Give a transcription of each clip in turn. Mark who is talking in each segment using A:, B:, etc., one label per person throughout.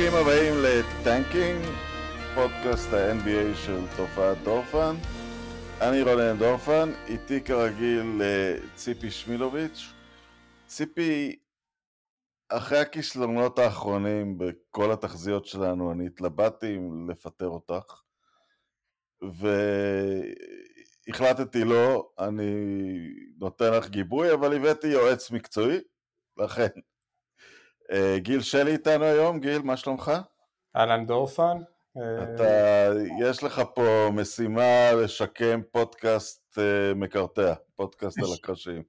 A: ברוכים הבאים לטנקינג, פודקאסט ה-NBA של תופעת דורפן. אני רונן דורפן, איתי כרגיל אה, ציפי שמילוביץ'. ציפי, אחרי הכישלונות האחרונים בכל התחזיות שלנו, אני התלבטתי אם לפטר אותך, והחלטתי לא, אני נותן לך גיבוי, אבל הבאתי יועץ מקצועי, לכן. אה, גיל שלי איתנו היום, גיל, מה שלומך?
B: אהלן דורפן.
A: אתה, יש לך פה משימה לשקם פודקאסט uh, מקרטע, פודקאסט על הקרשים.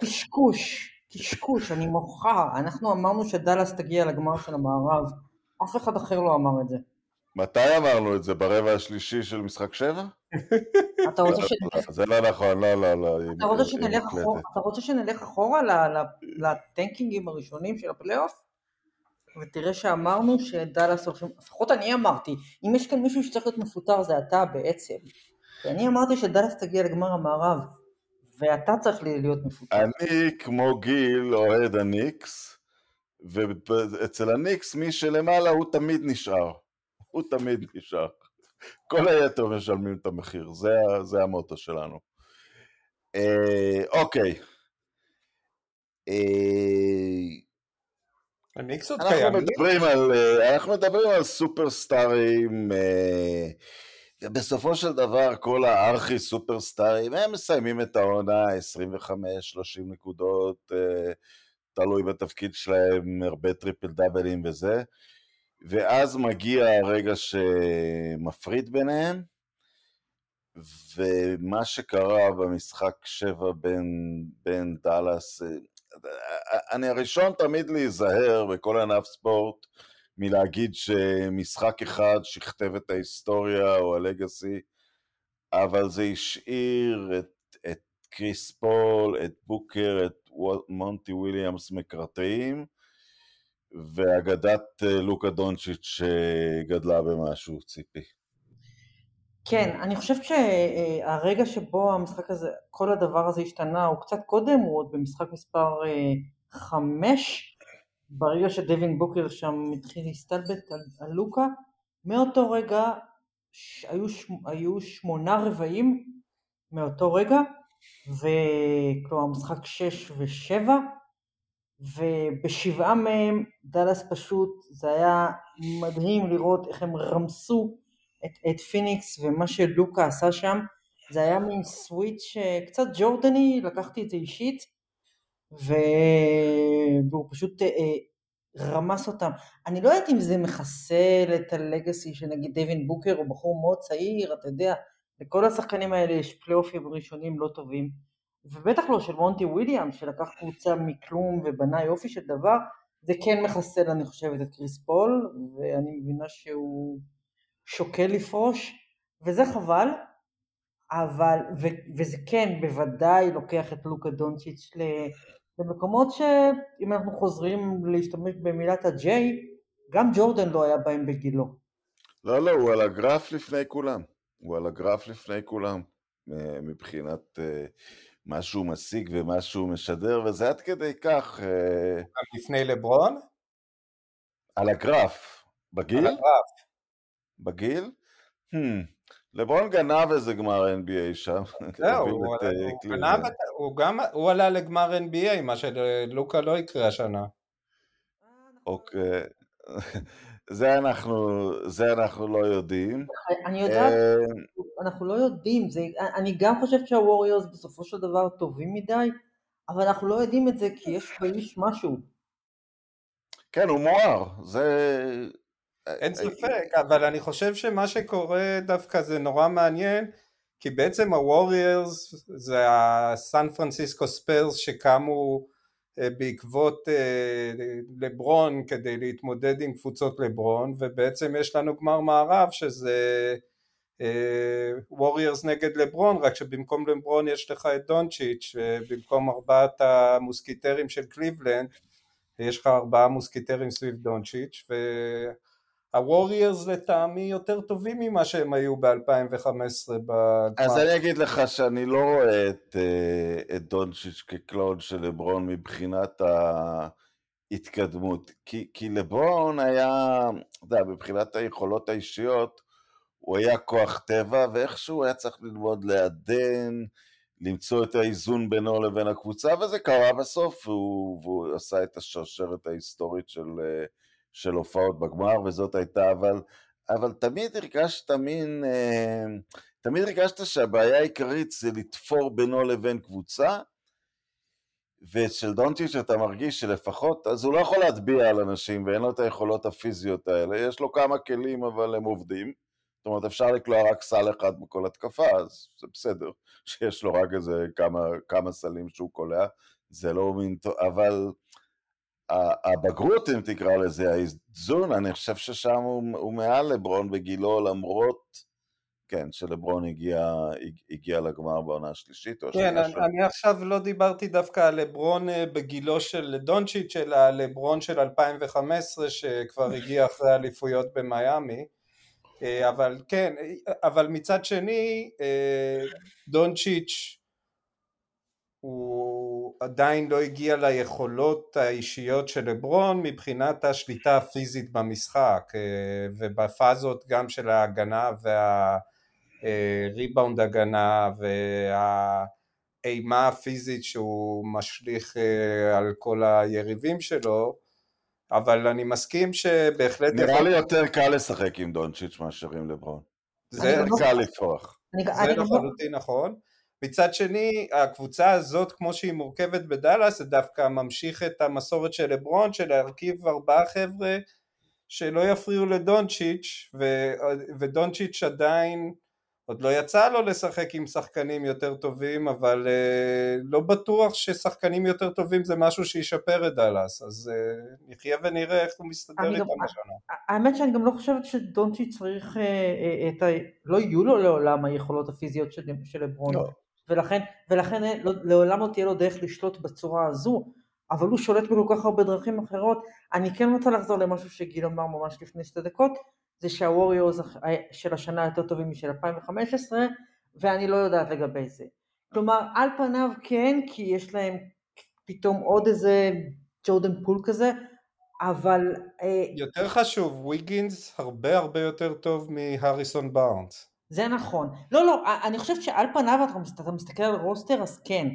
C: קשקוש, קשקוש, אני מוחה. אנחנו אמרנו שדאלאס תגיע לגמר של המערב. אף אחד אחר לא אמר את זה.
A: מתי אמרנו את זה? ברבע השלישי של משחק שבע?
C: אתה רוצה שנלך...
A: לא, זה לא נכון, לא, לא, לא.
C: אתה רוצה שנלך אחורה- לרנקינגים הראשונים של הפלייאוף? ותראה שאמרנו שדאלאס הולכים, לפחות אני אמרתי, אם יש כאן מישהו שצריך להיות מפוטר זה אתה בעצם. כי אני אמרתי שדאלאס תגיע לגמר המערב, ואתה צריך להיות מפוטר.
A: אני, כמו גיל, אוהד הניקס, ואצל הניקס מי שלמעלה הוא תמיד נשאר. הוא תמיד נשאר. כל היתר משלמים את המחיר, זה, זה המוטו שלנו. אה, אוקיי. אה, אנחנו
B: קיימים?
A: מדברים על, אה, אנחנו מדברים על סופרסטארים, אה, ובסופו של דבר כל הארכי סופרסטארים, הם מסיימים את העונה 25-30 נקודות, אה, תלוי בתפקיד שלהם, הרבה טריפל דאבלים וזה, ואז מגיע הרגע שמפריד ביניהם, ומה שקרה במשחק שבע בין, בין דאלאס, אה, אני הראשון תמיד להיזהר בכל ענף ספורט מלהגיד שמשחק אחד שכתב את ההיסטוריה או הלגאסי, אבל זה השאיר את, את קריס פול, את בוקר, את מונטי וויליאמס מקרטעים, ואגדת אה, לוקה דונצ'יץ' שגדלה במשהו, ציפי.
C: כן, אני חושבת שהרגע שבו המשחק הזה, כל הדבר הזה השתנה, הוא קצת קודם, הוא עוד במשחק מספר אה, חמש, ברגע שדווין בוקר שם התחיל להסתלבט על, על לוקה, מאותו רגע ש, היו, ש, היו שמונה רבעים מאותו רגע, וכלומר משחק שש ושבע, ובשבעה מהם דאלאס פשוט, זה היה מדהים לראות איך הם רמסו את, את פיניקס ומה שלוקה עשה שם, זה היה מין סוויץ' אה, קצת ג'ורדני, לקחתי את זה אישית, ו... והוא פשוט אה, אה, רמס אותם. אני לא יודעת אם זה מחסל את הלגאסי של נגיד דווין בוקר הוא בחור מאוד צעיר, אתה יודע, לכל השחקנים האלה יש פלייאופים ראשונים לא טובים, ובטח לא של מונטי וויליאם שלקח קבוצה מכלום ובנה יופי של דבר, זה כן מחסל אני חושבת את קריס פול, ואני מבינה שהוא שוקל לפרוש, וזה חבל, אבל, ו, וזה כן בוודאי לוקח את לוקה דונצ'יץ' למקומות שאם אנחנו חוזרים להשתמש במילת ה-J, גם ג'ורדן לא היה בהם בגילו.
A: לא, לא, הוא על הגרף לפני כולם. הוא על הגרף לפני כולם, אה, מבחינת אה, מה שהוא משיג ומה שהוא משדר, וזה עד כדי כך אה,
B: לפני לברון?
A: על הגרף. בגיל?
B: על הגרף.
A: בגיל? Hmm. לברון גנב איזה גמר NBA שם.
B: זהו,
A: הוביל
B: הוא
A: את, אה,
B: הוא
A: קליבלנד.
B: גנב את- הוא גם, הוא עלה לגמר NBA, מה שלוקה לא יקרה השנה.
A: אוקיי. זה אנחנו, זה אנחנו לא יודעים.
C: אני יודעת,
A: אה,
C: אנחנו לא יודעים, זה, אני גם חושבת שהווריורס בסופו של דבר טובים מדי, אבל אנחנו לא יודעים את זה כי יש באיש משהו.
A: כן, הוא מואר. זה...
B: אין ספק, אבל אני חושב שמה שקורה דווקא זה נורא מעניין, כי בעצם הווריירס זה הסן פרנסיסקו ספיירס שקמו אה, בעקבות אה, לברון כדי להתמודד עם קבוצות לברון, ובעצם יש לנו גמר מערב שזה ווריורס נגד לברון, רק שבמקום לברון יש לך את דונצ'יץ', ובמקום ארבעת המוסקיטרים של קליבלנד, יש לך ארבעה מוסקיטרים סביב דונצ'יץ', והווריירס לטעמי יותר טובים ממה שהם היו ב-2015 בגמר.
A: אז אני אגיד לך שאני לא רואה את, אה, את דונצ'יץ' כקלון של לברון מבחינת ה... התקדמות. כי, כי לברון היה, אתה יודע, מבחינת היכולות האישיות, הוא היה כוח טבע, ואיכשהו היה צריך ללמוד לעדן, למצוא את האיזון בינו לבין הקבוצה, וזה קרה בסוף, והוא, והוא עשה את השרשרת ההיסטורית של, של הופעות בגמר, וזאת הייתה, אבל, אבל תמיד הרגשת מין, אה, תמיד הרגשת שהבעיה העיקרית זה לתפור בינו לבין קבוצה, ואצל דונצ'יץ' אתה מרגיש שלפחות, אז הוא לא יכול להטביע על אנשים ואין לו את היכולות הפיזיות האלה, יש לו כמה כלים אבל הם עובדים, זאת אומרת אפשר לקלוע רק סל אחד בכל התקפה, אז זה בסדר שיש לו רק איזה כמה, כמה סלים שהוא קולע, זה לא מין טוב, אבל הבגרות אם תקרא לזה, האיזון, אני חושב ששם הוא, הוא מעל לברון בגילו למרות כן, שלברון הגיע, הגיע לגמר בעונה השלישית
B: כן, אני, אני עכשיו לא דיברתי דווקא על לברון אה, בגילו של דונצ'יץ', אלא על לברון של 2015 שכבר הגיע אחרי אליפויות במיאמי. אה, אבל כן, אבל מצד שני, אה, דונצ'יץ' הוא עדיין לא הגיע ליכולות האישיות של לברון מבחינת השליטה הפיזית במשחק ובפאזות גם של ההגנה וה... ריבאונד הגנה והאימה הפיזית שהוא משליך אה, על כל היריבים שלו אבל אני מסכים שבהחלט...
A: נראה יכול... לי יותר קל לשחק עם דונצ'יץ' מאשר עם לברון. זה לא- קל לפרוח.
B: זה לא- לחלוטין נכון. מצד שני, הקבוצה הזאת, כמו שהיא מורכבת בדאלאס, זה דווקא ממשיך את המסורת של לברון, של להרכיב ארבעה חבר'ה שלא יפריעו לדונצ'יץ', ודונצ'יץ' עדיין עוד לא יצא לו לשחק עם שחקנים יותר טובים, אבל uh, לא בטוח ששחקנים יותר טובים זה משהו שישפר את דאלאס, אז uh, נחיה ונראה איך הוא מסתדר איתם השנה.
C: האמת שאני גם לא חושבת שדונצ'י צריך uh, את ה... לא יהיו לו לעולם היכולות הפיזיות של, של לברון, לא. ולכן, ולכן לא, לעולם לא תהיה לו דרך לשלוט בצורה הזו, אבל הוא שולט בכל כך הרבה דרכים אחרות. אני כן רוצה לחזור למשהו שגיל אמר ממש לפני שתי דקות, זה שהווריורס של השנה יותר טובים משל 2015 ואני לא יודעת לגבי זה. כלומר על פניו כן כי יש להם פתאום עוד איזה ג'ורדן פול כזה אבל...
B: אה, יותר חשוב, ויגינס הרבה הרבה יותר טוב מהריסון בארנס.
C: זה נכון. לא לא, אני חושבת שעל פניו אתה מסתכל על roster אז כן,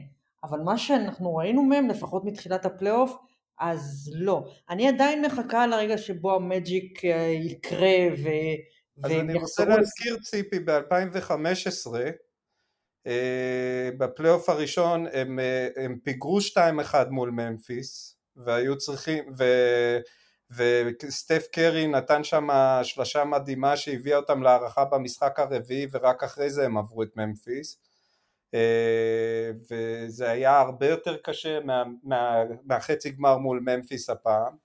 C: אבל מה שאנחנו ראינו מהם לפחות מתחילת הפלייאוף אז לא. אני עדיין מחכה לרגע שבו ה magic אה, יקרה ו...
B: אז אני רוצה להזכיר ציפי ב-2015 אה, בפלייאוף הראשון הם, אה, הם פיגרו 2-1 מול ממפיס והיו צריכים ו... וסטף קרי נתן שם שלושה מדהימה שהביאה אותם להארכה במשחק הרביעי ורק אחרי זה הם עברו את ממפיס. אה, וזה היה הרבה יותר קשה מה, מה, מהחצי גמר מול ממפיס הפעם.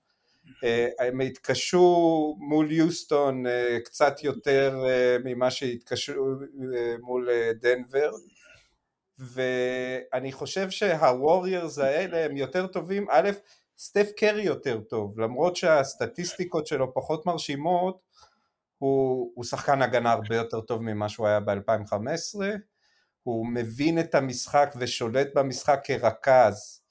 B: אה, הם התקשו מול יוסטון אה, קצת יותר ממה שהתקשו מול דנבר. ואני חושב שהווריירס האלה הם יותר טובים, א', סטף קרי יותר טוב, למרות שהסטטיסטיקות שלו פחות מרשימות, הוא, הוא שחקן הגנה הרבה יותר טוב ממה שהוא היה ב-2015 הוא מבין את המשחק ושולט במשחק כרכז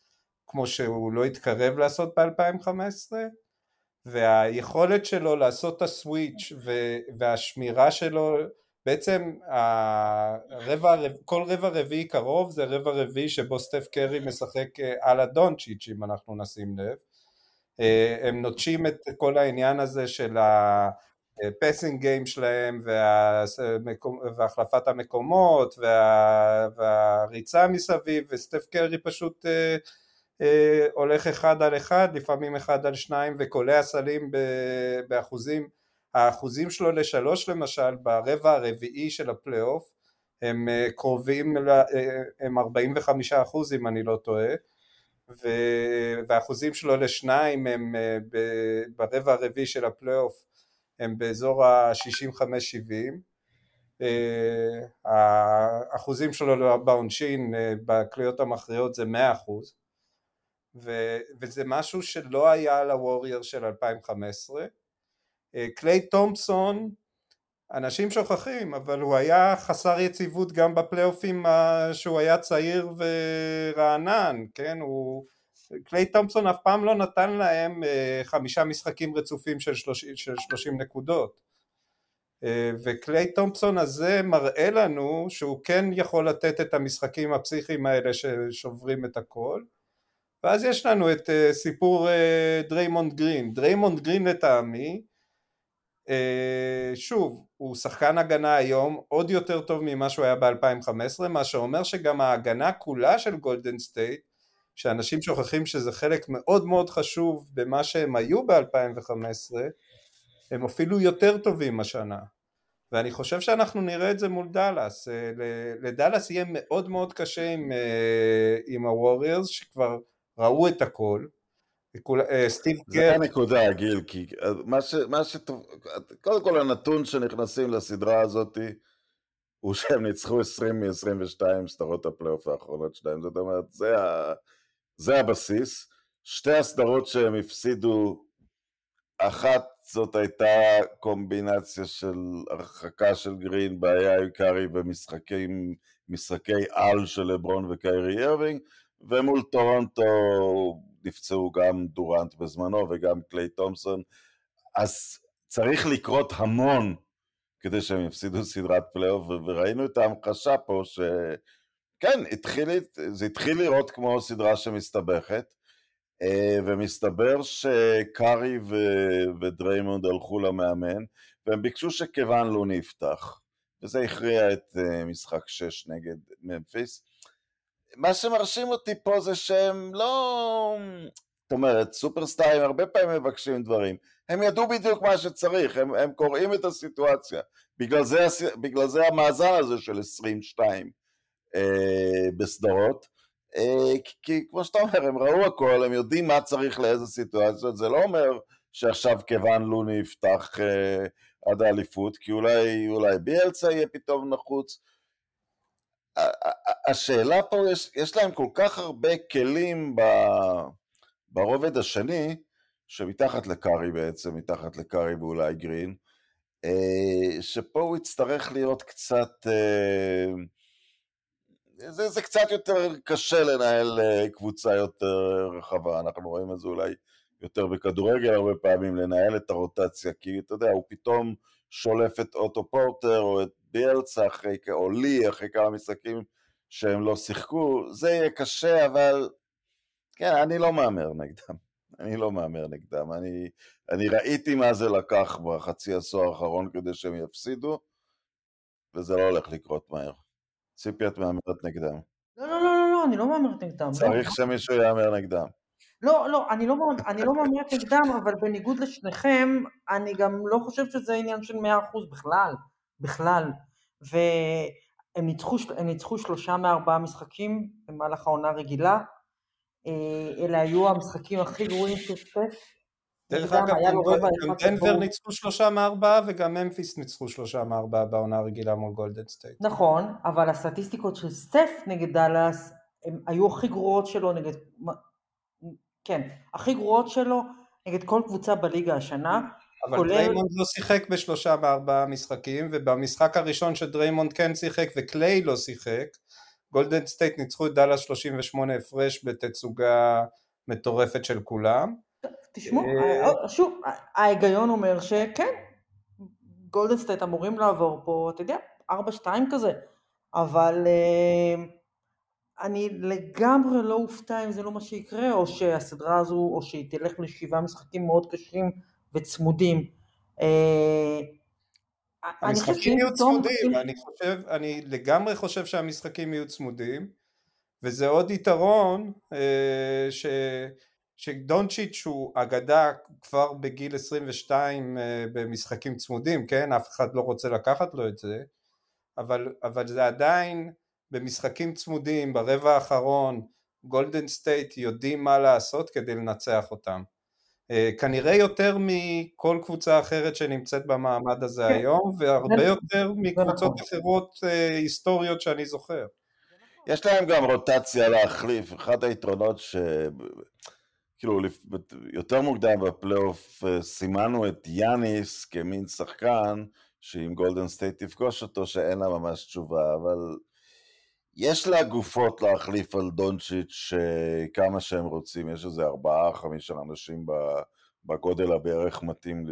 B: כמו שהוא לא התקרב לעשות ב-2015 והיכולת שלו לעשות את הסוויץ' והשמירה שלו בעצם הרבע, כל רבע רביעי קרוב זה רבע רביעי שבו סטף קרי משחק אה, על הדונצ'יץ' אם אנחנו נשים לב אה, הם נוטשים את כל העניין הזה של. ה passing game שלהם והחלפת המקומות וה, והריצה מסביב וסטף קרי פשוט אה, אה, הולך אחד על אחד לפעמים אחד על שניים וקולע סלים באחוזים האחוזים שלו לשלוש למשל ברבע הרביעי של הפלייאוף הם אה, קרובים, אה, הם 45 אחוז אם אני לא טועה והאחוזים שלו לשניים הם אה, ברבע הרביעי של הפלייאוף הם באזור ה-65-70 אה, האחוזים שלו בעונשין בקליעות המכריעות זה 100% וזה משהו שלא היה לוורייר של 2015 אה, קליי תומפסון אנשים שוכחים אבל הוא היה חסר יציבות גם בפלייאופים שהוא היה צעיר ורענן כן? הוא קליי תומפסון אף פעם לא נתן להם אה, חמישה משחקים רצופים של 30, של 30 נקודות. אה, וקליי תומפסון הזה מראה לנו שהוא כן יכול לתת את המשחקים הפסיכיים האלה ששוברים את הכל. ואז יש לנו את אה, סיפור דריימונד גרין. דריימונד גרין לטעמי שוב הוא שחקן הגנה היום עוד יותר טוב ממה שהוא היה ב-2015 מה שאומר שגם ההגנה כולה של גולדן סטייט שאנשים שוכחים שזה חלק מאוד מאוד חשוב במה שהם היו ב-2015, הם אפילו יותר טובים השנה. ואני חושב שאנחנו נראה את זה מול דאלאס. אה, לדאלאס יהיה מאוד מאוד קשה עם, אה, עם הווריורס שכבר ראו את הכל.
A: אה, סטיב קר... זה הנקודה, גיל, כי מה ש... מה ש... קודם כל הנתון שנכנסים לסדרה הזאת הוא שהם ניצחו 20 מ-22 סדרות הפלייאוף האחרונות שלהם, זאת אומרת, זה ה... זה הבסיס. שתי הסדרות שהם הפסידו, אחת זאת הייתה קומבינציה של הרחקה של גרין, בעיה עם קארי ומשחקים, משחקי על של לברון וקיירי ירווינג, ומול טורונטו נפצעו גם דורנט בזמנו וגם קליי תומסון, אז צריך לקרות המון כדי שהם יפסידו סדרת פלייאוף, וראינו את ההמחשה פה ש... כן, התחיל, זה התחיל לראות כמו סדרה שמסתבכת, אה, ומסתבר שקארי ודריימונד הלכו למאמן, והם ביקשו שכיוון לוני יפתח, וזה הכריע את אה, משחק 6 נגד ממפיס. מה שמרשים אותי פה זה שהם לא... זאת אומרת, סופרסטארים הרבה פעמים מבקשים דברים. הם ידעו בדיוק מה שצריך, הם, הם קוראים את הסיטואציה. בגלל זה, בגלל זה המאזן הזה של 22. אה, בסדרות, אה, כי כמו שאתה אומר, הם ראו הכל, הם יודעים מה צריך לאיזה סיטואציות, זה לא אומר שעכשיו כיוון לוני יפתח אה, עד האליפות, כי אולי, אולי ביאלצה יהיה פתאום נחוץ. השאלה פה, יש, יש להם כל כך הרבה כלים ב, ברובד השני, שמתחת לקארי בעצם, מתחת לקארי ואולי גרין, שפה הוא יצטרך להיות קצת... זה, זה קצת יותר קשה לנהל אה, קבוצה יותר רחבה, אנחנו רואים את זה אולי יותר בכדורגל הרבה פעמים, לנהל את הרוטציה, כי אתה יודע, הוא פתאום שולף את אוטו פורטר או את ביאלצה אחרי, או לי אחרי כמה משחקים שהם לא שיחקו, זה יהיה קשה, אבל כן, אני לא מהמר נגדם. אני לא מהמר נגדם. אני, אני ראיתי מה זה לקח בחצי עשור האחרון כדי שהם יפסידו, וזה לא הולך לקרות מהר. ציפי את מהמרת נגדם.
C: לא, לא, לא, לא, לא, אני לא מהמרת נגדם.
A: צריך. שמישהו יאמר נגדם.
C: לא, לא, אני לא, אני לא מהמרת נגדם, אבל בניגוד לשניכם, אני גם לא חושב שזה עניין של 100% בכלל, בכלל. והם ניצחו, ניצחו שלושה מארבעה משחקים במהלך העונה הרגילה. אה, אלה היו המשחקים הכי גרועים של סטף.
B: דרך אגב, גם דנבר ניצחו שלושה מארבעה וגם ממפיס ניצחו שלושה מארבעה בעונה הרגילה מול גולדן סטייט.
C: נכון, אבל הסטטיסטיקות של סטף נגד דאלאס הן היו הכי גרועות שלו נגד, כן, הכי גרועות שלו נגד כל קבוצה בליגה השנה.
B: אבל כולל... דריימונד לא שיחק בשלושה מארבעה משחקים, ובמשחק הראשון שדריימונד כן שיחק וקליי לא שיחק, גולדן סטייט ניצחו את דאלאס 38 הפרש בתצוגה מטורפת של כולם.
C: תשמעו, אה, אה, שוב, ההיגיון אומר שכן, גולדן סטייט אמורים לעבור פה, אתה יודע, 4-2 כזה, אבל אה, אני לגמרי לא אופתע אם זה לא מה שיקרה, או שהסדרה הזו, או שהיא תלך לשבעה משחקים מאוד קשים וצמודים.
B: המשחקים יהיו צמודים, אני חושב, אני לגמרי חושב שהמשחקים יהיו צמודים, וזה עוד יתרון ש... שדונצ'יץ' הוא אגדה כבר בגיל 22 אה, במשחקים צמודים, כן? אף אחד לא רוצה לקחת לו את זה, אבל, אבל זה עדיין במשחקים צמודים, ברבע האחרון, גולדן סטייט יודעים מה לעשות כדי לנצח אותם. אה, כנראה יותר מכל קבוצה אחרת שנמצאת במעמד הזה כן. היום, והרבה יותר מקבוצות נכון. אחרות אה, היסטוריות שאני זוכר.
A: יש להם גם רוטציה להחליף, אחד היתרונות ש... כאילו יותר מוקדם בפלייאוף אה, סימנו את יאניס כמין שחקן שאם גולדן סטייט תפגוש אותו שאין לה ממש תשובה, אבל יש לה גופות להחליף על דונצ'יץ' כמה שהם רוצים, יש איזה ארבעה, חמישה אנשים בגודל הבערך מתאים.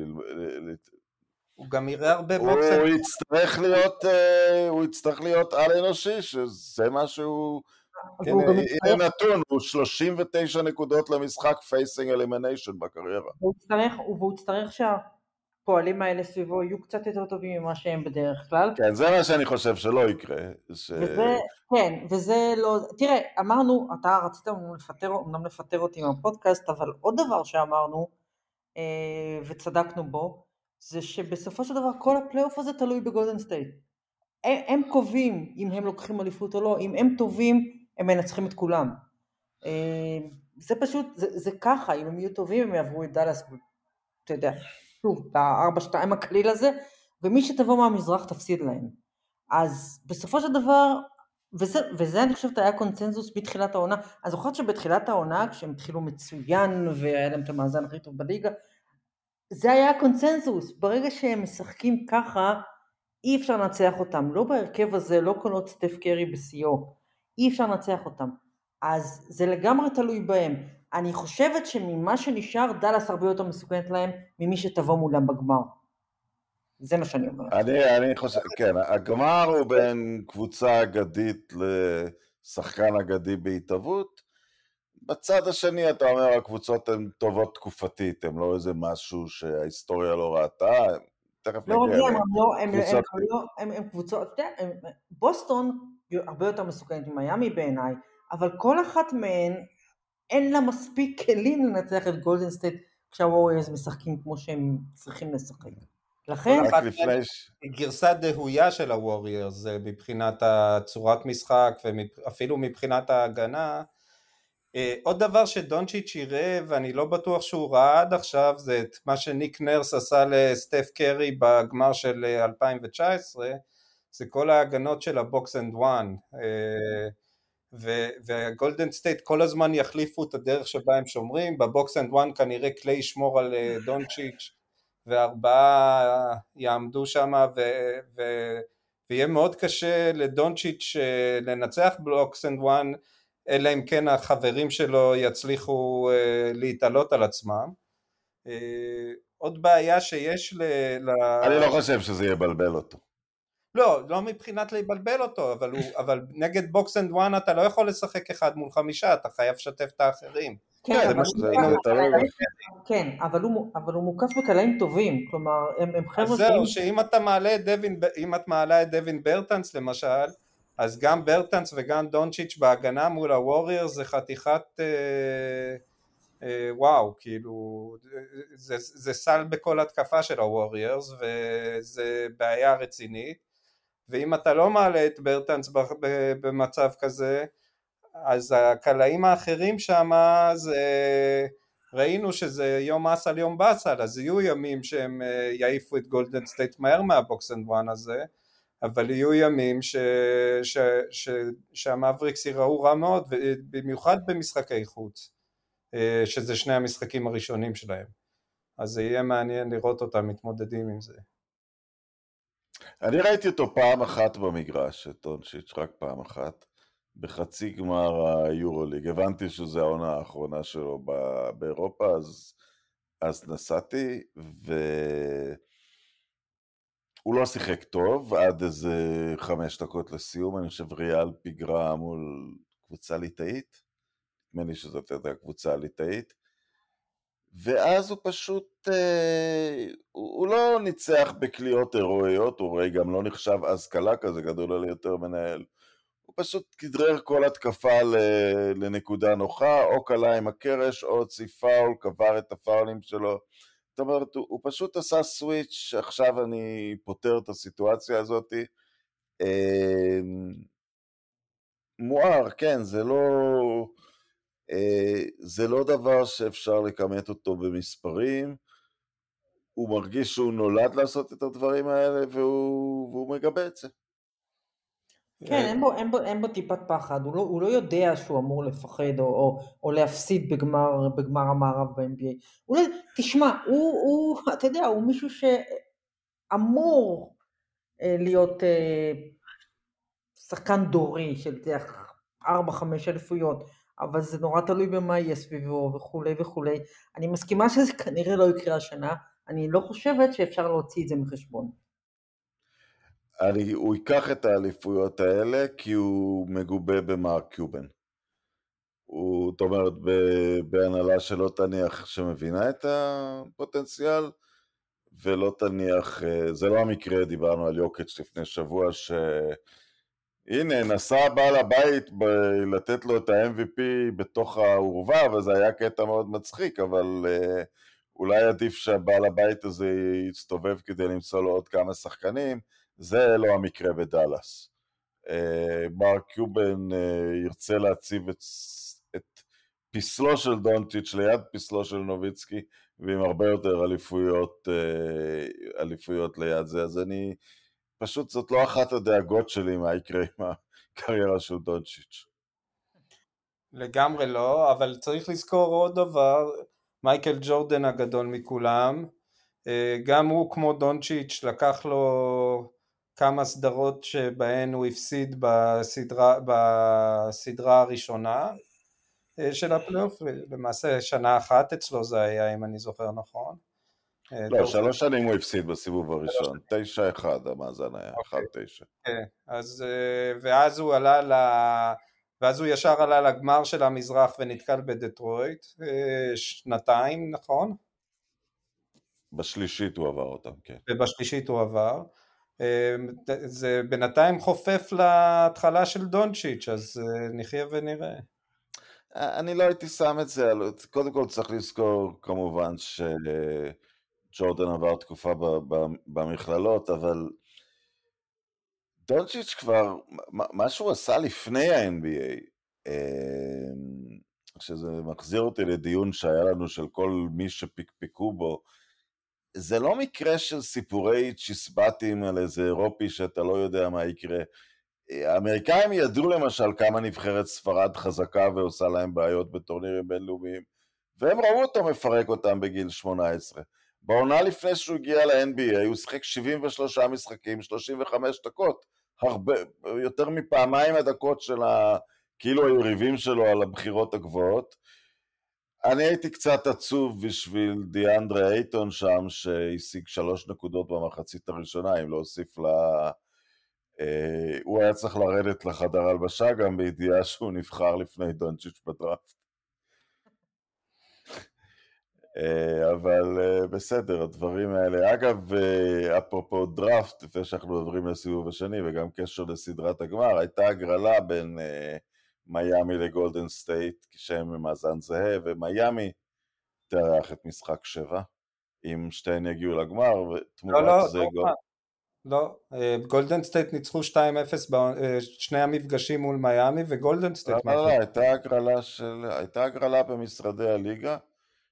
B: הוא גם יראה הרבה
A: בוקסים. הוא יצטרך להיות, אה, הוא יצטרך להיות על אנושי, שזה משהו... הנה, הנה נתון, הוא 39 נקודות למשחק facing elimination בקריירה.
C: והוא יצטרך שה... הפועלים האלה סביבו יהיו קצת יותר טובים ממה שהם בדרך כלל.
A: כן, זה מה שאני חושב שלא יקרה. ש...
C: וזה, כן, וזה לא... תראה, אמרנו, אתה רצית לפטר, אמנם לפטר אותי מהפודקאסט, אבל עוד דבר שאמרנו, אה, וצדקנו בו, זה שבסופו של דבר כל הפלייאוף הזה תלוי בגולדן סטייט. הם, הם קובעים אם הם לוקחים אליפות או לא, אם הם טובים, הם מנצחים את כולם. אה, זה פשוט, זה, זה ככה, אם הם יהיו טובים הם יעברו את דאלאס, אתה יודע, שוב, בארבע שתיים הקליל הזה, ומי שתבוא מהמזרח תפסיד להם. אז בסופו של דבר, וזה, וזה אני חושבת היה קונצנזוס בתחילת העונה, אני זוכרת שבתחילת העונה, כשהם התחילו מצוין והיה להם את המאזן הכי טוב בליגה, זה היה הקונצנזוס, ברגע שהם משחקים ככה, אי אפשר לנצח אותם, לא בהרכב הזה, לא כל עוד סטף קרי בשיאו, אי אפשר לנצח אותם. אז זה לגמרי תלוי בהם. אני חושבת שממה שנשאר, דאלאס הרבה יותר מסוכנת להם ממי שתבוא מולם בגמר. זה מה שאני אומרת.
A: אני, אני חושב, כן, הגמר הוא בין קבוצה אגדית לשחקן אגדי בהתהוות. בצד השני אתה אומר הקבוצות הן טובות תקופתית, הן לא איזה משהו שההיסטוריה לא ראתה, תכף
C: לא נגיע. לא, הם, לא, הם, קבוצות... הם, לא, הם, הם קבוצות, אתה יודע, בוסטון הרבה יותר מסוכנת ממיאמי בעיניי, אבל כל אחת מהן אין לה מספיק כלים לנצח את גולדן סטייט כשהווריירס משחקים כמו שהם צריכים לשחק. לכן...
B: גרסה דהויה של הווריירס מבחינת הצורת משחק ואפילו מבחינת ההגנה. אה, עוד דבר שדונצ'יץ' יראה ואני לא בטוח שהוא ראה עד עכשיו זה את מה שניק נרס עשה לסטף קרי בגמר של 2019 אה, זה כל ההגנות של ה box and one והגולדן סטייט כל הזמן יחליפו את הדרך שבה הם שומרים, ב box and one כנראה קליי ישמור על אה, דונצ'יץ' וארבעה יעמדו שם ויהיה מאוד קשה לדונצ'יץ' אה, לנצח ב box and one אלא אם כן החברים שלו יצליחו אה, להתעלות על עצמם. עוד בעיה שיש ל...
A: אני לא חושב שזה יבלבל אותו.
B: לא, לא מבחינת לבלבל אותו, אבל, הוא, אבל נגד box and one אתה לא יכול לשחק אחד מול חמישה, אתה חייב לשתף את האחרים.
C: כן, כן אבל הוא מוקף בקלעים. טובים, כלומר, הם חבר'ה...
B: אז זהו, שאם אתה מעלה את דווין, אם את מעלה את דאוויס ברטנס למשל, אז גם ברטנס וגם דונצ'יץ' בהגנה מול הווריורס זה חתיכת אה, אה, וואו, כאילו זה, זה סל בכל התקפה של הווריורס וזה בעיה רצינית ואם אתה לא מעלה את ברטנס במצב כזה, אז הקלעים האחרים שם ראינו שזה יום עסל יום בסל, אז יהיו ימים שהם אה, יעיפו את גולדן סטייט מהר מה box and one הזה, אבל יהיו ימים ש, ש, ש, שהמאבריקס ייראו רע מאוד, במיוחד במשחקי חוץ, אה, שזה שני המשחקים הראשונים שלהם. אז זה יהיה מעניין לראות אותם מתמודדים עם זה.
A: אני ראיתי אותו פעם אחת במגרש, את אונשיץ', רק פעם אחת, בחצי גמר היורוליג. הבנתי שזו העונה האחרונה שלו באירופה, אז, אז נסעתי, והוא לא שיחק טוב עד איזה חמש דקות לסיום, אני חושב ריאל פיגרה מול קבוצה ליטאית, נדמה לי שזאת הייתה קבוצה ליטאית. ואז הוא פשוט, אה, הוא, הוא לא ניצח בקליעות הירואיות, הוא הרי גם לא נחשב אז קלה כזה גדול על יותר מנהל. הוא פשוט כדרר כל התקפה לנקודה נוחה, או קלה עם הקרש, או הוציא פאול, קבר את הפאולים שלו. זאת אומרת, הוא, הוא פשוט עשה סוויץ', עכשיו אני פותר את הסיטואציה הזאת. אה, מואר, כן, זה לא... אה, זה לא דבר שאפשר לכמת אותו במספרים, הוא מרגיש שהוא נולד לעשות את הדברים האלה והוא, והוא מגבה את זה.
C: כן, אין בו, אין, בו, אין בו טיפת פחד, הוא לא, הוא לא יודע שהוא אמור לפחד או, או, או להפסיד בגמר, בגמר המערב ב-NBA. הוא לא, תשמע, הוא, הוא, אתה יודע, הוא מישהו שאמור אה, להיות אה, שחקן דורי של 4-5 אליפויות, אבל זה נורא תלוי במה יהיה סביבו וכולי וכולי. אני מסכימה שזה כנראה לא יקרה השנה, אני לא חושבת שאפשר להוציא את זה מחשבון.
A: אני, הוא ייקח את האליפויות האלה כי הוא מגובה במרק קיובן. הוא, זאת אומרת, בהנהלה שלא תניח שמבינה את הפוטנציאל, ולא תניח, אה, זה לא המקרה, דיברנו על יוקץ' לפני שבוע, ש... הנה, נסע בעל הבית ב- לתת לו את ה-MVP בתוך האורווה, וזה היה קטע מאוד מצחיק, אבל uh, אולי עדיף שהבעל הבית הזה יסתובב כדי למצוא לו עוד כמה שחקנים, זה לא המקרה בדאלאס. Uh, מרק קיובן uh, ירצה להציב את, את פסלו של דונצ'יץ' ליד פסלו של נוביצקי, ועם הרבה יותר אליפויות, uh, אליפויות ליד זה, אז אני... פשוט זאת לא אחת הדאגות שלי מה יקרה עם הקריירה של דונצ'יץ'.
B: לגמרי לא, אבל צריך לזכור עוד דבר, מייקל ג'ורדן הגדול מכולם, אה, גם הוא כמו דונצ'יץ' לקח לו כמה סדרות שבהן הוא הפסיד בסדרה, בסדרה הראשונה אה, של הפלייאוף, למעשה שנה אחת אצלו זה היה אם אני זוכר נכון.
A: אה, לא, שלוש שנים הוא הפסיד בסיבוב הראשון, תשע אחד המאזן היה, אוקיי. אחד תשע.
B: כן, אז ואז הוא עלה ל... ואז הוא ישר עלה לגמר של המזרח ונתקל בדטרויט, שנתיים, נכון?
A: בשלישית הוא עבר אותם, כן.
B: ובשלישית הוא עבר. זה בינתיים חופף להתחלה של דונצ'יץ', אז נחיה ונראה.
A: אני לא הייתי שם את זה, קודם כל צריך לזכור כמובן שג'ורדן עבר תקופה במכללות, אבל דונצ'יץ' כבר, מה שהוא עשה לפני ה-NBA, אמ, שזה מחזיר אותי לדיון שהיה לנו של כל מי שפיקפקו בו, זה לא מקרה של סיפורי צ'יסבטים על איזה אירופי שאתה לא יודע מה יקרה. האמריקאים ידעו למשל כמה נבחרת ספרד חזקה ועושה להם בעיות בטורנירים בינלאומיים, והם ראו אותו מפרק אותם בגיל 18. בעונה לפני שהוא הגיע ל-NBA הוא שיחק 73 משחקים, 35 דקות, הרבה, יותר מפעמיים הדקות של ה... כאילו היריבים שלו על הבחירות הגבוהות. אני הייתי קצת עצוב בשביל דיאנדרה אייטון שם, שהשיג שלוש נקודות במחצית הראשונה, אם להוסיף לה... אה, הוא היה צריך לרדת לחדר הלבשה גם בידיעה שהוא נבחר לפני דונצ'יץ' בדראפט. אה, אבל אה, בסדר, הדברים האלה. אגב, אה, אפרופו דראפט, לפני שאנחנו עוברים לסיבוב השני, וגם קשר לסדרת הגמר, הייתה הגרלה בין מיאמי לגולדן סטייט, כשהם במאזן זהה, ומיאמי תארח את משחק שבע, אם שתיהן יגיעו לגמר, ותמורת
B: לא, לא,
A: זה...
B: לא, גול... לא, גולדן סטייט ניצחו 2-0 בשני המפגשים מול מיאמי, וגולדן סטייט...
A: לא, לא, לא, הייתה הגרלה של... הייתה הגרלה במשרדי הליגה.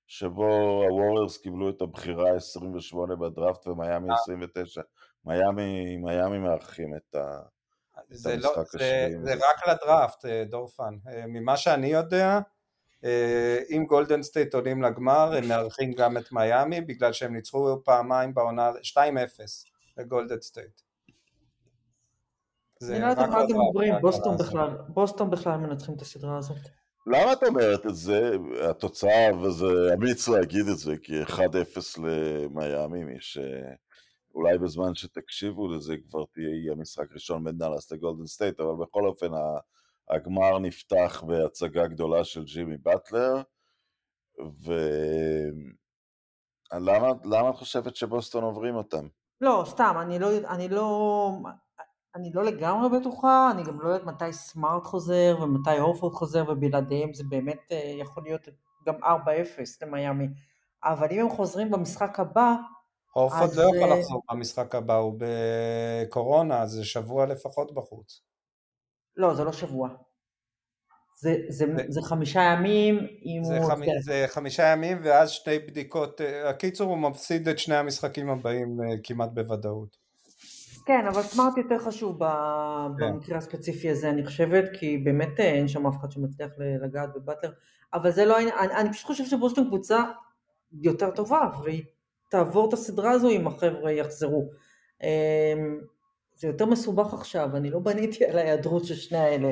A: שבו הווריירס קיבלו את הבחירה 28 בדראפט ומיאמי 29. מיאמי, מיאמי מארחים את, ה,
B: זה את לא, המשחק לא, השני. זה, זה רק לדראפט, אה, דורפן. אה, ממה שאני יודע, אה, אם גולדן סטייט עולים לגמר, הם מארחים גם את מיאמי, בגלל שהם ניצחו פעמיים בעונה 2-0 לגולדן סטייט.
C: אני לא יודעת מה אתם אומרים, בוסטון בכלל מנצחים את הסדרה הזאת.
A: למה את אומרת את זה? התוצאה, וזה אמיץ להגיד את זה, כי 1-0 למיאמי, מי שאולי בזמן שתקשיבו לזה כבר תהיה המשחק ראשון בין דאלאס לגולדן סטייט, אבל בכל אופן הגמר נפתח בהצגה גדולה של ג'ימי באטלר, ולמה את חושבת שבוסטון עוברים אותם?
C: לא, סתם, אני לא, אני לא, אני לא לגמרי בטוחה, אני גם לא יודעת מתי סמארט חוזר ומתי הורפורד חוזר ובלעדיהם זה באמת אה, יכול להיות גם 4-0 למיאמי, אבל אם הם חוזרים במשחק הבא,
B: הורפורד לא יכול אה, לחזור במשחק הבא, הוא בקורונה, זה שבוע לפחות בחוץ.
C: לא, זה לא שבוע. זה, זה, זה, זה חמישה ימים אם
B: זה הוא... חמי, זה חמישה ימים ואז שתי בדיקות, אה, הקיצור הוא מפסיד את שני המשחקים הבאים כמעט בוודאות.
C: כן, אבל סמארט יותר חשוב כן. במקרה הספציפי הזה, אני חושבת, כי באמת אה, אין שם אף אחד שמצליח לגעת בבטלר, אבל זה לא העניין, אני, פשוט חושבת שבוסטון קבוצה יותר טובה, והיא תעבור את הסדרה הזו אם החבר'ה יחזרו. אמ, זה יותר מסובך עכשיו, אני לא בניתי על ההיעדרות של שני האלה,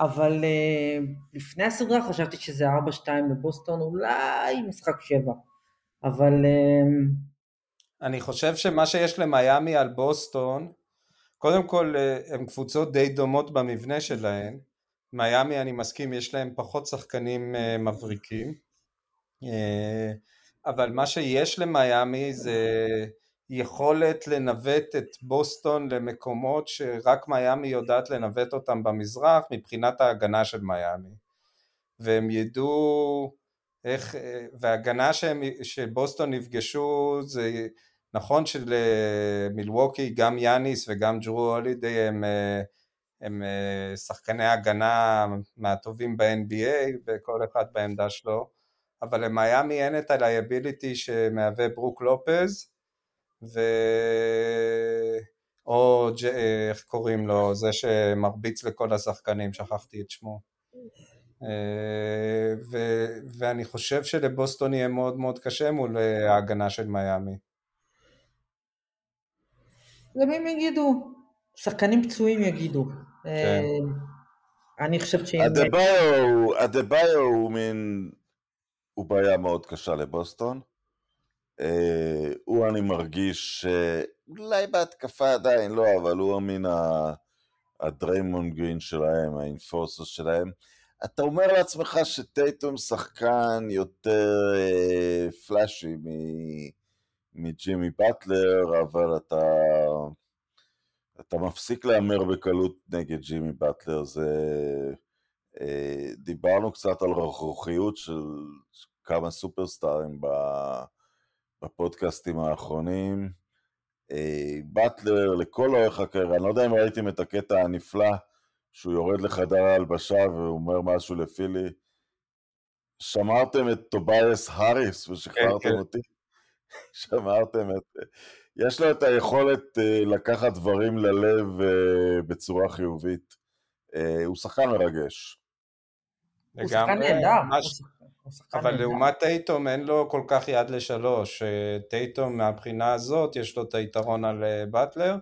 C: אבל אה, לפני הסדרה חשבתי שזה 4-2 לבוסטון, אולי משחק 7, אבל... אה,
B: אני חושב שמה שיש למיאמי על בוסטון, קודם כל הן קבוצות די דומות במבנה שלהן, מיאמי אני מסכים יש להם פחות שחקנים מבריקים, אבל מה שיש למיאמי זה יכולת לנווט את בוסטון למקומות שרק מיאמי יודעת לנווט אותם במזרח מבחינת ההגנה של מיאמי. והם ידעו איך, וההגנה שהם, שבוסטון נפגשו זה נכון שלמילווקי גם יאניס וגם ג'רו הולידי הם, הם שחקני הגנה מהטובים ב-NBA וכל אחד בעמדה שלו אבל למיאמי אין את ה-liability שמהווה ברוק לופז ו... או ג'... איך קוראים לו, זה שמרביץ לכל השחקנים, שכחתי את שמו. אה, ו... ואני חושב שלבוסטון יהיה מאוד מאוד קשה מול ההגנה של מיאמי.
C: למי הם יגידו? שחקנים פצועים יגידו. כן. אה, אני חושבת ש...
A: אדה-ביו הוא מין... הוא בעיה מאוד קשה לבוסטון. אה, הוא אני מרגיש, אולי בהתקפה עדיין לא, אבל הוא המין הדריימון גרין שלהם, האינפורסוס שלהם. אתה אומר לעצמך שטייטום שחקן יותר אה, פלאשי מג'ימי באטלר, אבל אתה, אתה מפסיק להמר בקלות נגד ג'ימי באטלר. זה, אה, דיברנו קצת על רכרוכיות של כמה סופרסטארים. בפודקאסטים האחרונים. אה, באטלר לכל אורך הקריירה, אני לא יודע אם ראיתם את הקטע הנפלא שהוא יורד לחדר ההלבשה והוא אומר משהו לפילי. שמרתם את טובייס האריס ושחררתם כן, כן. אותי. שמרתם את... יש לו את היכולת אה, לקחת דברים ללב אה, בצורה חיובית. הוא שחקן מרגש.
C: הוא שחקן נהדר.
B: אבל לעומת טייטום אין לו כל כך יד לשלוש, טייטום מהבחינה הזאת יש לו את היתרון על אה, באטלר,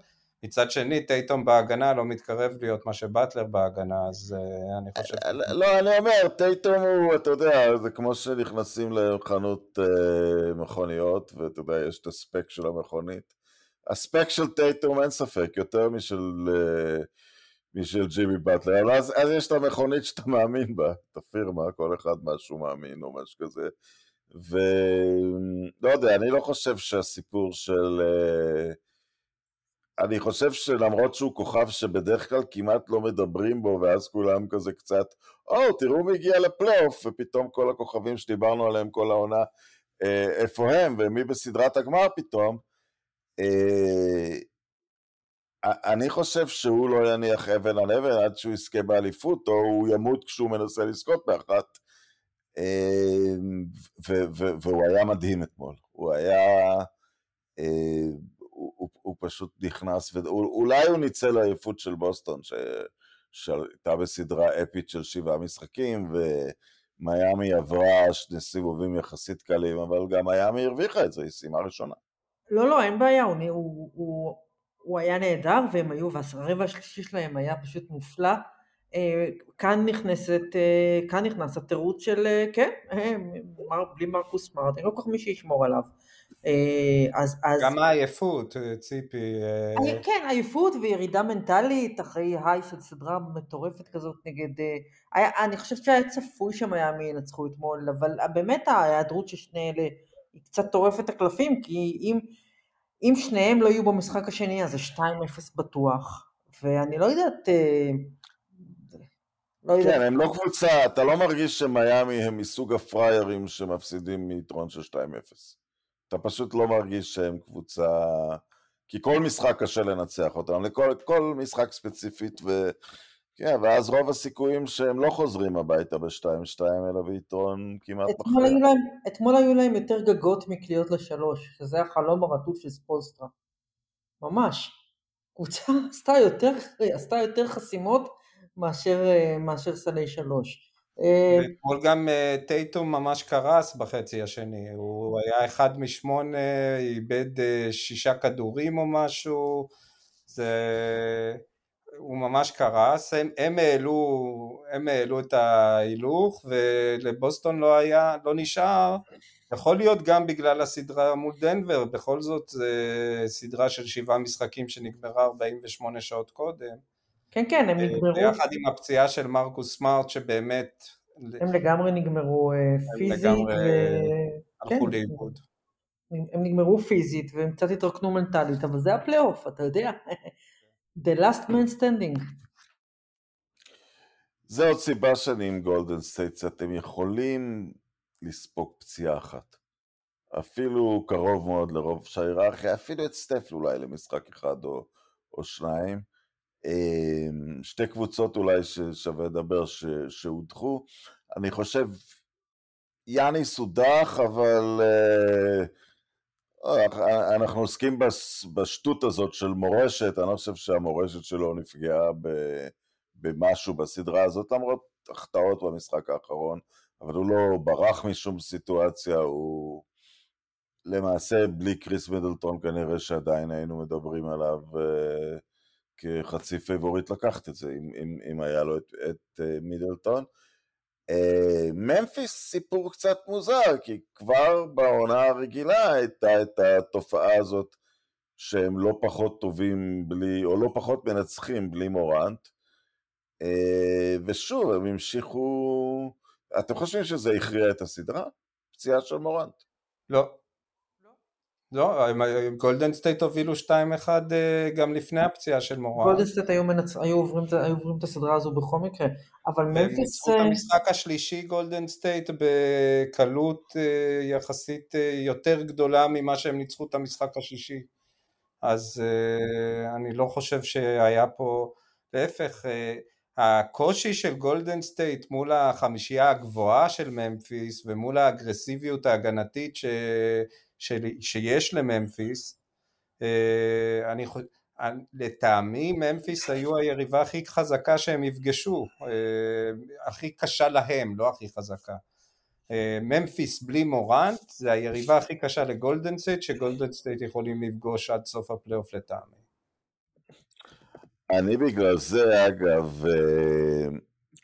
B: מצד שני טייטום בהגנה לא מתקרב להיות מה שבאטלר בהגנה, אז אה, אני חושב...
A: אה, לא, אני אומר, טייטום הוא, אתה יודע, זה כמו שנכנסים לחנות מכוניות, ואתה יודע, יש את הספק של המכונית. הספק של טייטום אין ספק, יותר משל... משל ג'ימי באטלר, אבל אז, אז יש את המכונית שאתה מאמין בה, את הפירמה, כל אחד משהו מאמין או משהו כזה. ולא יודע, אני לא חושב שהסיפור של... אה, אני חושב שלמרות שהוא כוכב שבדרך כלל כמעט לא מדברים בו, ואז כולם כזה קצת, או, oh, תראו מי הגיע לפלייאוף, ופתאום כל הכוכבים שדיברנו עליהם כל העונה, אה, איפה הם, ומי בסדרת הגמר פתאום. אה, אני חושב שהוא לא יניח אבן על אבן עד שהוא יזכה באליפות, או הוא ימות כשהוא מנסה לזכות באחת. אמ, והוא היה מדהים אתמול. הוא היה... אה, הוא, הוא פשוט נכנס, ואולי הוא ניצל לעייפות של בוסטון, שהייתה בסדרה אפית של שבעה משחקים, ומיאמי עברה שני סיבובים יחסית קלים, אבל גם מיאמי הרוויחה את זה, היא סיימה ראשונה.
C: לא, לא, אין בעיה, הוא, הוא, הוא, הוא היה נהדר והם היו, והרבע השלישי שלהם היה פשוט מופלא. אה, כאן נכנסת, אה, כאן נכנס התירוץ של, אה, כן, בלי מרקוס סמארט, אין לא כל כך מי שישמור עליו.
B: אז, אז... גם העייפות, ציפי.
C: כן, עייפות וירידה מנטלית אחרי היי של סדרה מטורפת כזאת נגד... היה, אני חושבת שהיה צפוי שהמיאמי ינצחו אתמול, אבל באמת ההיעדרות של שני אלה היא קצת טורפת הקלפים, כי אם... אם שניהם לא יהיו במשחק השני, אז זה 2-0 בטוח, ואני לא יודעת... אה,
A: לא יודעת. כן, הם לא קבוצה, אתה לא מרגיש שמיאמי הם מסוג הפריירים שמפסידים מיתרון של 2-0. אתה פשוט לא מרגיש שהם קבוצה... כי כל משחק קשה לנצח אותם, לכל משחק ספציפית, ו... כן, ואז רוב הסיכויים שהם לא חוזרים הביתה ב-2-2, אלא ביתרון כמעט
C: מכריע. אתמול היו להם יותר גגות מקליעות לשלוש, שזה החלום הרטוב של ספולסטרה. ממש. קבוצה עשתה יותר, עשתה יותר חסימות מאשר, מאשר סלי שלוש.
B: אתמול גם אה, טייטום ממש קרס בחצי השני, הוא היה אחד משמונה, איבד אה, שישה כדורים או משהו, זה... הוא ממש קרס, הם, הם, העלו, הם העלו את ההילוך ולבוסטון לא היה, לא נשאר, יכול להיות גם בגלל הסדרה מול דנבר, בכל זאת זה סדרה של שבעה משחקים שנגמרה 48 שעות קודם.
C: כן כן, הם נגמרו.
B: ביחד עם הפציעה של מרקוס סמארט שבאמת...
C: הם לגמרי נגמרו פיזית. הם לגמרי
B: הלכו כן. לאיבוד.
C: הם נגמרו פיזית והם קצת התרוקנו מנטלית, אבל זה הפלייאוף, אתה יודע. The last man standing.
A: זה עוד סיבה שאני עם גולדן סטייטס, אתם יכולים לספוג פציעה אחת. אפילו קרוב מאוד לרוב שההיררכיה, אפילו את סטף אולי למשחק אחד או, או שניים. אמ, שתי קבוצות אולי ששווה לדבר שהודחו. אני חושב, יאניס הודח, אבל uh, אה, אנחנו עוסקים בשטות הזאת של מורשת, אני לא חושב שהמורשת שלו נפגעה במשהו בסדרה הזאת, למרות החטאות במשחק האחרון, אבל הוא לא ברח משום סיטואציה, הוא למעשה בלי קריס מידלטון כנראה שעדיין היינו מדברים עליו אה, כחצי פייבוריט לקחת את זה, אם, אם, אם היה לו את, את uh, מידלטון. ממפיס סיפור קצת מוזר, כי כבר בעונה הרגילה הייתה את התופעה הזאת שהם לא פחות טובים בלי, או לא פחות מנצחים בלי מורנט. ושוב, הם המשיכו... אתם חושבים שזה הכריע את הסדרה? פציעה של מורנט.
B: לא. לא, גולדן סטייט הובילו 2-1 אה, גם לפני הפציעה של מורנט.
C: גולדן סטייט היו, מנצ... היו, עוברים, היו עוברים את הסדרה הזו בכל מקרה, אבל ממפיס... הם ניצחו
B: את אה, המשחק השלישי גולדן סטייט בקלות אה, יחסית יותר גדולה ממה שהם ניצחו את המשחק השישי. אז אני לא חושב שהיה פה, להפך, הקושי של גולדן סטייט מול החמישייה הגבוהה של ממפיס ומול האגרסיביות ההגנתית ש... שיש לממפיס, אה, אני חושב, לטעמי ממפיס היו היריבה הכי חזקה שהם יפגשו, אה, הכי קשה להם, לא הכי חזקה. אה, ממפיס בלי מורנט זה היריבה הכי קשה לגולדן סטייט שגולדן סטייט יכולים לפגוש עד סוף הפלייאוף לטעמי.
A: אני בגלל זה אגב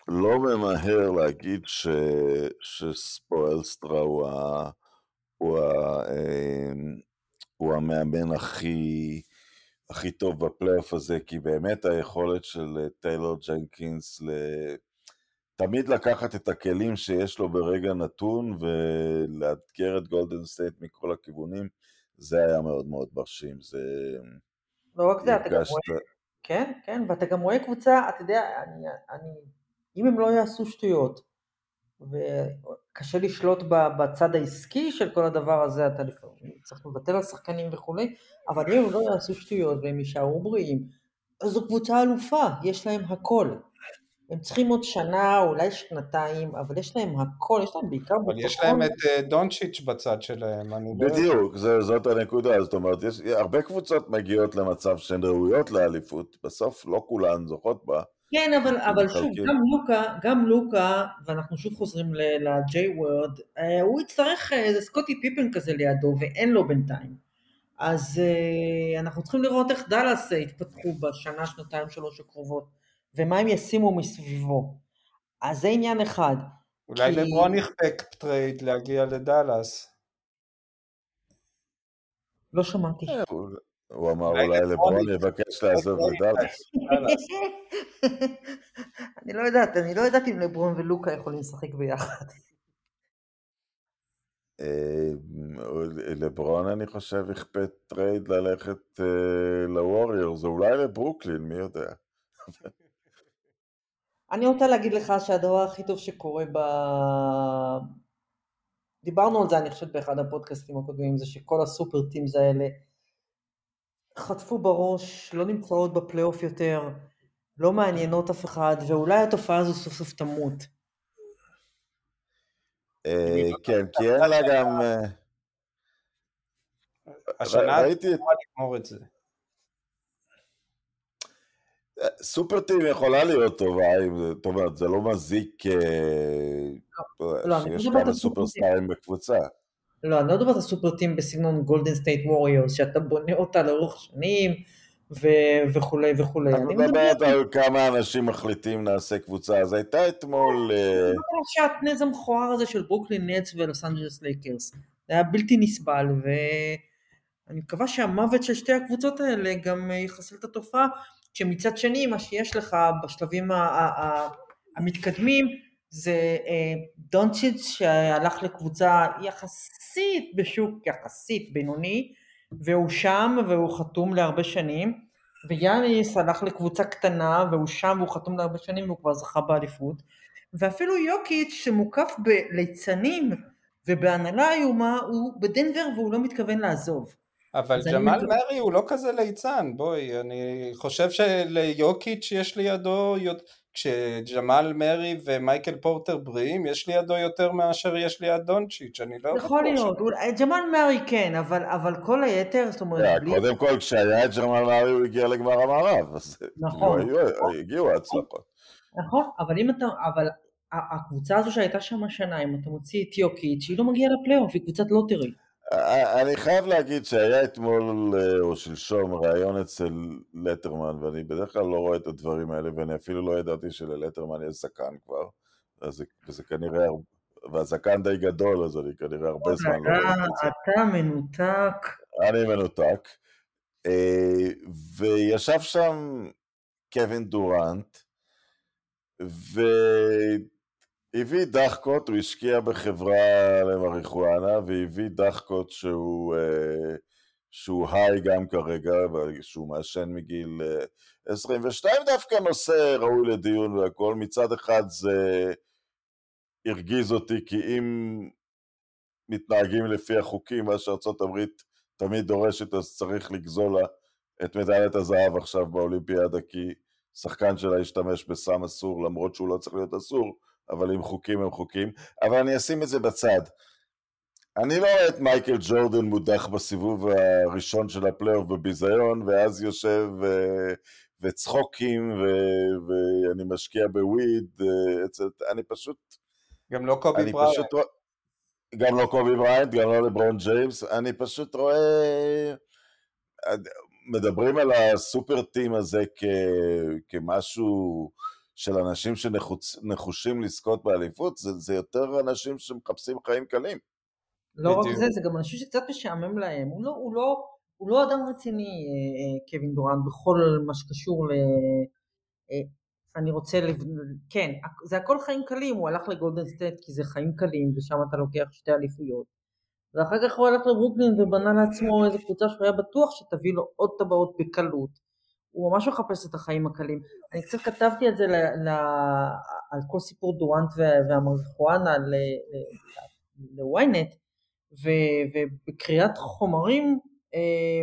A: לא ממהר להגיד ש... הוא ה... הוא, ה, אמ, הוא המאמן הכי, הכי טוב בפלייאוף הזה, כי באמת היכולת של אה, טיילור ג'נקינס ל... תמיד לקחת את הכלים שיש לו ברגע נתון ולאתגר את גולדן סטייט מכל הכיוונים, זה היה מאוד מאוד מרשים. זה...
C: לא רק זה, אתה גם רואה... כן, כן, ואתה גם רואה קבוצה, אתה יודע, אני, אני, אם הם לא יעשו שטויות, וקשה לשלוט בצד העסקי של כל הדבר הזה, אתה לפעמים צריך לבטל על שחקנים וכולי, אבל אם הם לא יעשו שטויות והם יישארו בריאים, אז זו קבוצה אלופה, יש להם הכל. הם צריכים עוד שנה, אולי שנתיים, אבל יש להם הכל, יש להם בעיקר
B: אבל יש להם את אה, דונצ'יץ' בצד שלהם, אני
A: לא... בדיוק, זה, זאת הנקודה, זאת אומרת, יש, הרבה קבוצות מגיעות למצב שהן ראויות לאליפות, בסוף לא כולן זוכות בה,
C: כן, אבל, אבל שוב, גם לוקה, גם לוקה, ואנחנו שוב חוזרים ל-J וורד, אה, הוא יצטרך איזה סקוטי פיפן כזה לידו, ואין לו בינתיים. אז uh, אנחנו צריכים לראות איך דאלאס יתפתחו בשנה, שנתיים, שלוש הקרובות, ומה הם ישימו מסביבו. אז זה עניין אחד.
B: אולי כי... לברון יכפה trade להגיע לדאלאס.
C: לא שמעתי.
A: הוא אמר אולי לברון יבקש לעזוב לדאלאס.
C: אני לא יודעת, אני לא יודעת אם לברון ולוקה יכולים לשחק ביחד.
A: אה, לברון אני חושב יכפה trade ללכת אה, לווריורס, או אולי לברוקלין, מי יודע.
C: אני רוצה להגיד לך שהדבר הכי טוב שקורה ב... דיברנו על זה אני חושבת באחד הפודקאסטים הקודמים, זה שכל הסופר טימס האלה חטפו בראש, לא נמצאות בפלייאוף יותר, לא מעניינות אף אחד, ואולי התופעה הזו סוף סוף תמות.
A: אה, כן, כי אין לה גם... אה,
B: השנה ראיתי את... לגמור את זה.
A: team יכולה להיות טובה, זאת אומרת, זה לא מזיק לא, לא, שיש כמה סופרסטארים בקבוצה.
C: לא, אני לא מדברת על super team בסגנון גולדן סטייט ווריורס, שאתה בונה אותה לאורך שנים, וכולי וכולי.
A: את מדברת על כמה אנשים מחליטים נעשה קבוצה, אז הייתה אתמול...
C: אה, השעטנז המכוער הזה של ברוקלין נטס ולוס אנג'לס לייקרס, זה היה בלתי נסבל, ואני מקווה שהמוות של שתי הקבוצות האלה גם יחסל את התופעה, שמצד שני מה שיש לך בשלבים המתקדמים זה אה, דונצ'יץ' שהלך לקבוצה יחסית בשוק יחסית בינוני, והוא שם והוא חתום להרבה שנים, ויאניס הלך לקבוצה קטנה והוא שם והוא חתום להרבה שנים והוא כבר זכה באליפות, ואפילו יוקיץ' שמוקף בליצנים ובהנהלה איומה הוא בדנבר והוא לא מתכוון לעזוב.
B: אבל ג'מאל אני... מרי הוא לא כזה ליצן, בואי, אני חושב שליוקיץ' יש לידו, כשג'מאל מרי ומייקל פורטר בריאים, יש לידו יותר מאשר יש ליד דונצ'יץ', אני לא...
C: יכול להיות, ג'מאל מרי כן, אבל, אבל כל היתר, זאת אומרת...
A: בלי... קודם כל, כשהיה את ג'מאל מרי הוא הגיע לגמר המערב, אז נכון. הגיעו ההצלחות.
C: נכון, אבל אם אתה, אבל הקבוצה הזו שהייתה שם השנה, אם אתה מוציא את יוקיץ', היא לא מגיעה לפלייאוף, היא קבוצת lottery.
A: אני חייב להגיד שהיה אתמול אה, או שלשום ראיון אצל לטרמן ואני בדרך כלל לא רואה את הדברים האלה ואני אפילו לא ידעתי שללטרמן יש זקן כבר וזה כנראה, והזקן די גדול אז אני כנראה הרבה זמן לא רואה את
C: זה. אתה מנותק.
A: אני מנותק. אה, וישב שם קווין דורנט ו... הביא דחקות, הוא השקיע בחברה למריחואנה והביא דחקות שהוא, אה, שהוא היי גם כרגע, שהוא מעשן מגיל 22, אה, דווקא נושא ראוי לדיון והכל. מצד אחד זה הרגיז אותי כי אם מתנהגים לפי החוקים, מה הברית תמיד דורשת, אז צריך לגזול לה את מדליית הזהב עכשיו באולימפיאדה, כי שחקן שלה השתמש בסם אסור למרות שהוא לא צריך להיות אסור, אבל אם חוקים הם חוקים, אבל אני אשים את זה בצד. אני לא רואה את מייקל ג'ורדן מודח בסיבוב הראשון של הפלייאוף בביזיון, ואז יושב ו... אה, וצחוקים, ו... ואני משקיע ב weed, אה, אני פשוט...
B: גם לא קובי בריינט. פשוט...
A: גם לא קובי בריינט, גם לא לברון ג'יימס, אני פשוט רואה... מדברים על ה super team הזה כ... כמשהו... של אנשים שנחושים לזכות באליפות, זה, זה יותר אנשים שמחפשים חיים קלים.
C: לא בדיוק. רק זה, זה גם אנשים שקצת משעמם להם. הוא לא, הוא לא, הוא לא אדם רציני, אה, אה, קווין דורנט, בכל מה שקשור ל... אה, אני רוצה, לב... כן, זה הכל חיים קלים, הוא הלך לגולדן סטייט כי זה חיים קלים, ושם אתה לוקח שתי אליפויות. ואחר כך הוא הלך לברוקלין ובנה לעצמו איזה קבוצה שהוא היה בטוח שתביא לו עוד טבעות בקלות. הוא ממש מחפש את החיים הקלים. אני קצת כתבתי את זה ל, ל, על כל סיפור דורנט והמריחואנה ל-ynet, ובקריאת חומרים, אה,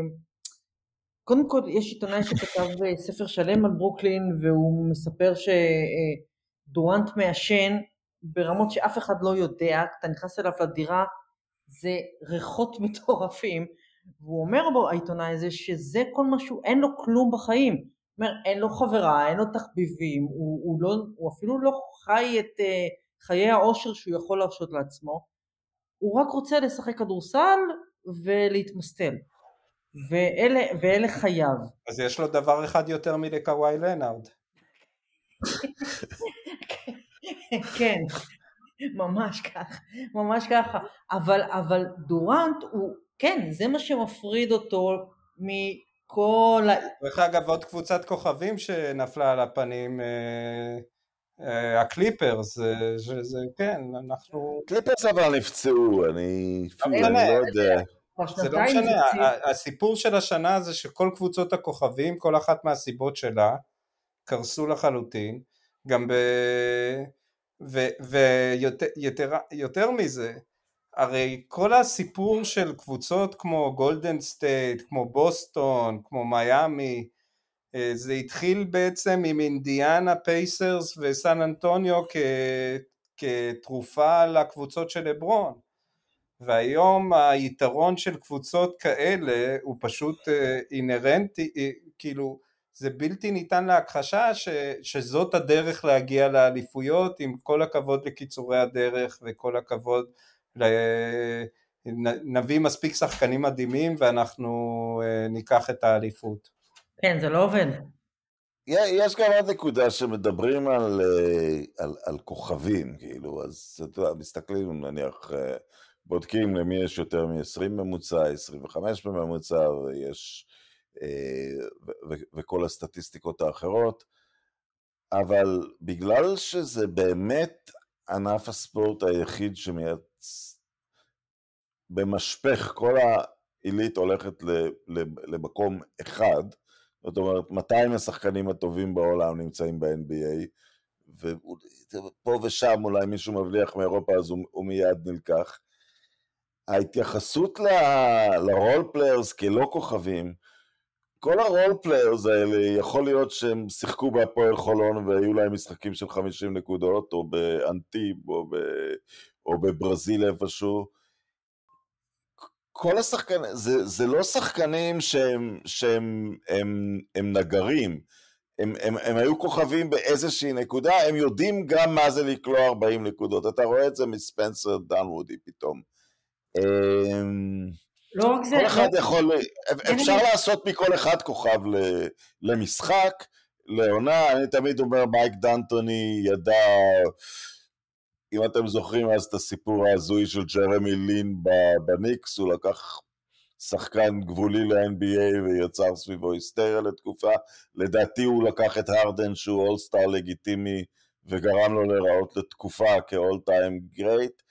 C: קודם כל יש עיתונאי שכתב ספר שלם על ברוקלין והוא מספר שדורנט מעשן ברמות שאף אחד לא יודע, אתה נכנס אליו לדירה זה ריחות מטורפים והוא אומר בו העיתונאי הזה שזה כל משהו, אין לו כלום בחיים. זאת אומרת, אין לו חברה, אין לו תחביבים, הוא, הוא, לא, הוא אפילו לא חי את uh, חיי העושר שהוא יכול להרשות לעצמו, הוא רק רוצה לשחק כדורסל ולהתמסטל. ואלה, ואלה חייו.
B: אז יש לו דבר אחד יותר מלקוואי לנארד.
C: כן, ממש ככה, ממש ככה. אבל, אבל דורנט הוא כן, זה מה שמפריד אותו מכל ה...
B: דרך אגב, עוד קבוצת כוכבים שנפלה על הפנים, אה, אה, הקליפרס, שזה, כן, אנחנו...
A: קליפרס אבל נפצעו, אני לא, לא יודע.
B: זה לא משנה, הסיפור של השנה זה שכל קבוצות הכוכבים, כל אחת מהסיבות שלה, קרסו לחלוטין, גם ב... ויותר מזה, הרי כל הסיפור של קבוצות כמו גולדן סטייט, כמו בוסטון, כמו מיאמי, אה, זה התחיל בעצם עם אינדיאנה פייסרס וסן אנטוניו כ... כתרופה לקבוצות של לברון. והיום היתרון של קבוצות כאלה הוא פשוט אה, אינהרנטי, אה, כאילו זה בלתי ניתן להכחשה ש, שזאת הדרך להגיע לאליפויות עם כל הכבוד לקיצורי הדרך וכל הכבוד נביא מספיק שחקנים מדהימים ואנחנו אה, ניקח את האליפות.
C: כן, זה לא עובד.
A: יש גם עוד נקודה שמדברים על, אה, על, על כוכבים, כאילו, אז אתה יודע, מסתכלים, נניח, אה, בודקים למי יש יותר מ-20 ממוצע, 25 בממוצע, ויש, אה, ו, וכל הסטטיסטיקות האחרות, אבל בגלל שזה באמת ענף הספורט היחיד שמייצ... במשפך, כל העילית הולכת למקום אחד, זאת אומרת, 200 השחקנים הטובים בעולם נמצאים ב-NBA, ופה ושם אולי מישהו מבליח מאירופה אז הוא, הוא מיד נלקח. ההתייחסות ל role players כלא כוכבים, כל ה role players האלה, יכול להיות שהם שיחקו בהפועל חולון והיו להם משחקים של 50 נקודות, או באנטיב, או, או בברזיל איפשהו, כל השחקנים, זה, זה לא שחקנים שהם, שהם הם, הם נגרים, הם, הם, הם היו כוכבים באיזושהי נקודה, הם יודעים גם מה זה לקלוע 40 נקודות, אתה רואה את זה מספנסר דנוודי פתאום.
C: אמ, לא רק זה,
A: כל אחד לא... יכול, אפשר אני... לעשות מכל אחד כוכב למשחק, לעונה, אני תמיד אומר מייק דנטוני ידע אם אתם זוכרים אז את הסיפור ההזוי של ג'רמי לין בניקס, הוא לקח שחקן גבולי ל-NBA ויצר סביבו היסטריה לתקופה. לדעתי הוא לקח את הרדן שהוא אולסטאר לגיטימי וגרם לו להיראות לתקופה כאול טיים גרייט.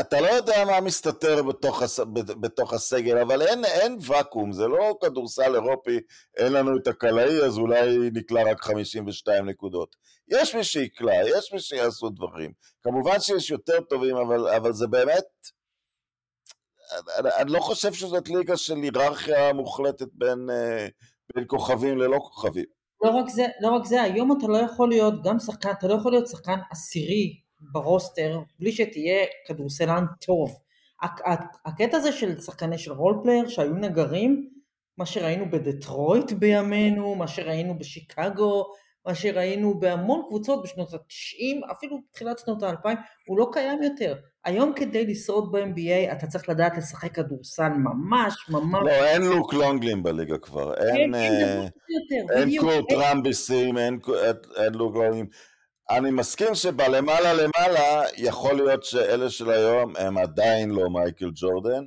A: אתה לא יודע מה מסתתר בתוך, הס... בתוך הסגל, אבל אין, אין ואקום, זה לא כדורסל אירופי, אין לנו את הקלעי, אז אולי נקלע רק 52 נקודות. יש מי שיקלע, יש מי שיעשו דברים. כמובן שיש יותר טובים, אבל, אבל זה באמת... אני, אני לא חושב שזאת ליגה של היררכיה מוחלטת בין, אה, בין כוכבים ללא כוכבים.
C: לא רק, זה, לא רק זה, היום אתה לא יכול להיות גם שחקן, אתה לא יכול להיות שחקן עשירי ב roster בלי שתהיה כדורסלן טוב. הקטע הזה של שחקני של role player שהיו נגרים, מה שראינו בדטרויט בימינו, מה שראינו בשיקגו, מה שראינו בהמון קבוצות בשנות ה-90, אפילו בתחילת שנות ה-2000, הוא לא קיים יותר. היום כדי לשרוד ב-NBA אתה צריך לדעת לשחק כדורסל ממש ממש...
A: לא, אין לוק לונגלים בליגה כבר. אין, אין, אה, אין קורט רמביסים, אין, אין לוק לונגלים. אני מסכים שבלמעלה למעלה יכול להיות שאלה של היום הם עדיין לא מייקל ג'ורדן,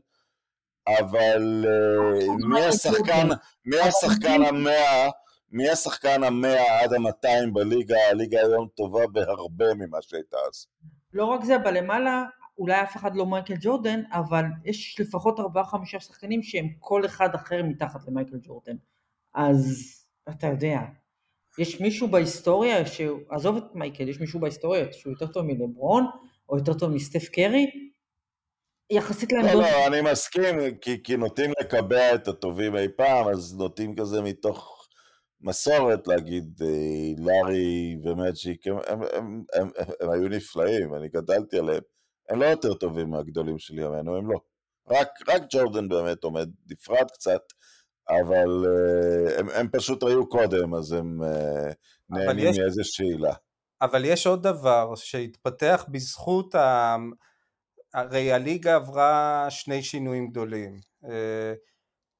A: אבל אה, מי השחקן, מי השחקן המאה, מי השחקן המאה עד המאתיים בליגה, הליגה היום טובה בהרבה ממה שהייתה אז.
C: לא רק זה, בלמעלה אולי אף אחד לא מייקל ג'ורדן, אבל יש לפחות ארבעה חמישה שחקנים שהם כל אחד אחר מתחת למייקל ג'ורדן. אז אתה יודע, יש מישהו בהיסטוריה, שהוא, עזוב את מייקל, יש מישהו בהיסטוריה שהוא יותר טוב מלברון, או יותר טוב מסטף קרי? יחסית
A: לעמדות... לא, לא, אני מסכים, כי, כי נוטים לקבע את הטובים אי פעם, אז נוטים כזה מתוך מסורת להגיד, אה, לארי ומג'יק, הם, הם, הם, הם, הם, הם היו נפלאים, אני גדלתי עליהם. הם לא יותר טובים מהגדולים של ימינו, הם לא. רק, רק ג'ורדן באמת עומד נפרד קצת, אבל uh, הם, הם פשוט היו קודם, אז הם uh, נהנים יש... מאיזושהי עילה.
B: אבל יש עוד דבר שהתפתח בזכות, ה... הרי הליגה עברה שני שינויים גדולים.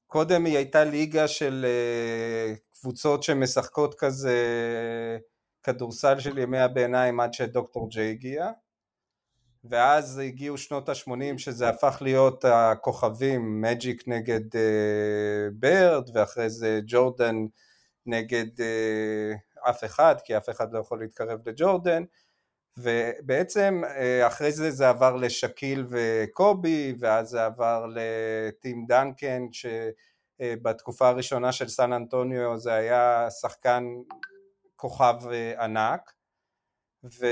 B: קודם היא הייתה ליגה של קבוצות שמשחקות כזה כדורסל של ימי הביניים עד שדוקטור ג'יי הגיע. ואז הגיעו שנות ה-80 שזה הפך להיות הכוכבים, מג'יק נגד uh, ברד ואחרי זה ג'ורדן נגד uh, אף אחד כי אף אחד לא יכול להתקרב לג'ורדן ובעצם uh, אחרי זה זה עבר לשקיל וקובי ואז זה עבר לטים דנקן שבתקופה הראשונה של סן אנטוניו זה היה שחקן כוכב uh, ענק ו...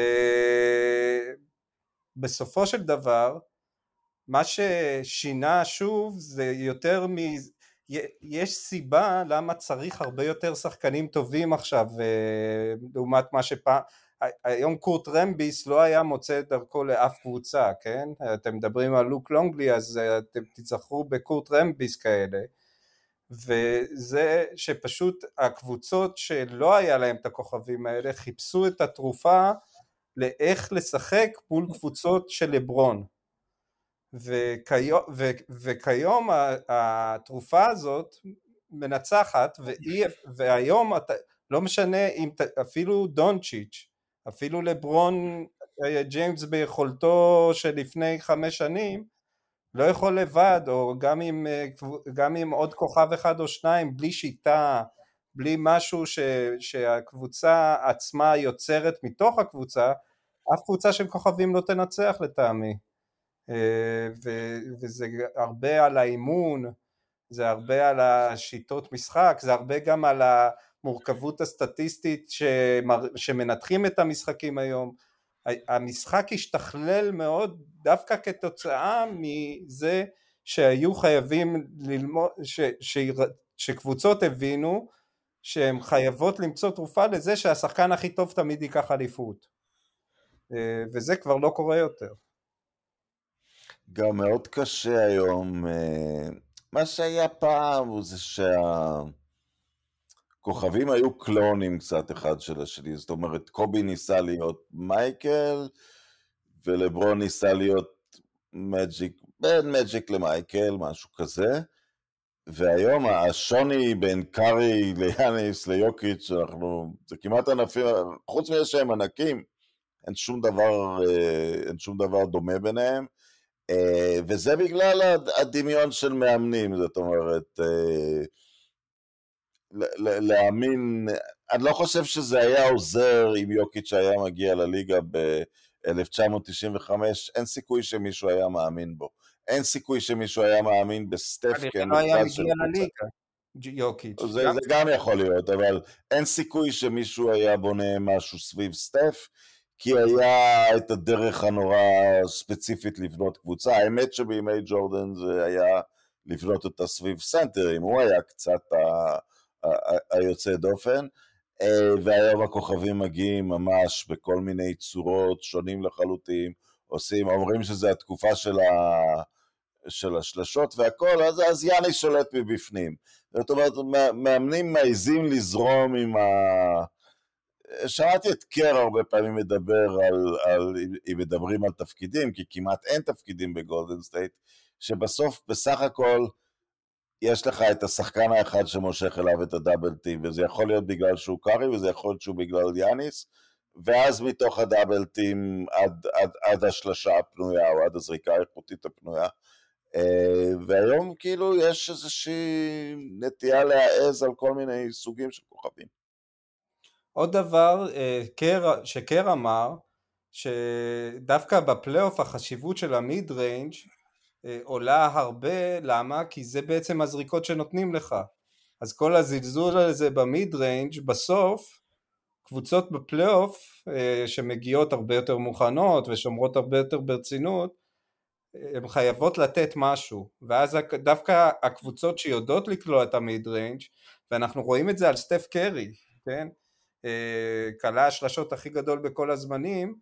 B: בסופו של דבר מה ששינה שוב זה יותר מ... יש סיבה למה צריך הרבה יותר שחקנים טובים עכשיו אה, לעומת מה שפעם היום קורט רמביס לא היה מוצא את דרכו לאף קבוצה, כן? אתם מדברים על לוק לונגלי אז אה, אתם תיזכרו בקורט רמביס כאלה וזה שפשוט הקבוצות שלא היה להם את הכוכבים האלה חיפשו את התרופה לאיך לשחק מול קבוצות של לברון. וכיום, ו, וכיום התרופה הזאת מנצחת, ואי, והיום אתה, לא משנה אם אפילו דונצ'יץ', אפילו לברון אה, ג'יימס ביכולתו של לפני חמש שנים, לא יכול לבד, או גם עם, אה, גם עם עוד כוכב אחד או שניים, בלי שיטה, בלי משהו ש, שהקבוצה עצמה יוצרת מתוך הקבוצה, אף קבוצה של כוכבים לא תנצח לטעמי. אה, ו, וזה הרבה על האימון, זה הרבה על השיטות משחק, זה הרבה גם על המורכבות הסטטיסטית שמר, שמנתחים את המשחקים היום. המשחק השתכלל מאוד דווקא כתוצאה מזה שהיו חייבים ללמוד, ש, ש, שקבוצות הבינו שהן חייבות למצוא תרופה לזה שהשחקן הכי טוב תמיד ייקח אליפות אה, וזה כבר לא קורה יותר.
A: גם מאוד קשה היום, אה, מה שהיה פעם זה שהכוכבים היו קלונים קצת אחד של השני, זאת אומרת קובי ניסה להיות מייקל ולברון ניסה להיות מג'יק, בין מג'יק למייקל, משהו כזה. והיום השוני בין קארי ליאניס ליוקיץ', אנחנו, זה כמעט ענפים, חוץ מזה שהם ענקים, אין שום דבר, אה, אין שום דבר דומה ביניהם, אה, וזה בגלל הדמיון של מאמנים, זאת אומרת, אה, להאמין, אני לא חושב שזה היה עוזר אם יוקיץ' היה מגיע לליגה ב-1995, אין סיכוי שמישהו היה מאמין בו. אין סיכוי שמישהו היה מאמין בסטף
B: כמרכז לא היה מגיע לליגה, יוקיץ'.
A: זה, גם? זה גם יכול להיות, אבל אין סיכוי שמישהו היה בונה משהו סביב סטף, כי היה את הדרך הנורא ספציפית לבנות קבוצה. האמת שבימי ג'ורדן זה היה לבנות אותה סביב סנטרים, הוא היה קצת היוצא דופן. אה, והיום הכוכבים מגיעים ממש בכל מיני צורות שונים לחלוטין, עושים, אומרים שזה התקופה של, ה, של השלשות והכל, אז, אז יאני שולט מבפנים. זאת אומרת, מאמנים מעיזים לזרום עם ה... שמעתי את קר הרבה פעמים מדבר על, על, אם מדברים על תפקידים, כי כמעט אין תפקידים בגולדן סטייט, שבסוף, בסך הכל, יש לך את השחקן האחד שמושך אליו את ה double team, וזה יכול להיות בגלל שהוא קארי, וזה יכול להיות שהוא בגלל יאניס, ואז מתוך ה double team עד, עד, עד השלשה הפנויה, או עד הזריקה האיכותית הפנויה. אה, והיום כאילו יש איזושהי נטייה להעז על כל מיני סוגים של כוכבים.
B: עוד דבר אה, שקר אמר, שדווקא בפלייאוף החשיבות של ה mid range עולה הרבה, למה? כי זה בעצם הזריקות שנותנים לך. אז כל הזלזול הזה ב mid range בסוף קבוצות בפלייאוף אה, שמגיעות הרבה יותר מוכנות ושומרות הרבה יותר ברצינות הן חייבות לתת משהו ואז דווקא הקבוצות שיודעות לקלוע את ה mid range ואנחנו רואים את זה על סטף קרי, כן? אה, השלשות הכי גדול בכל הזמנים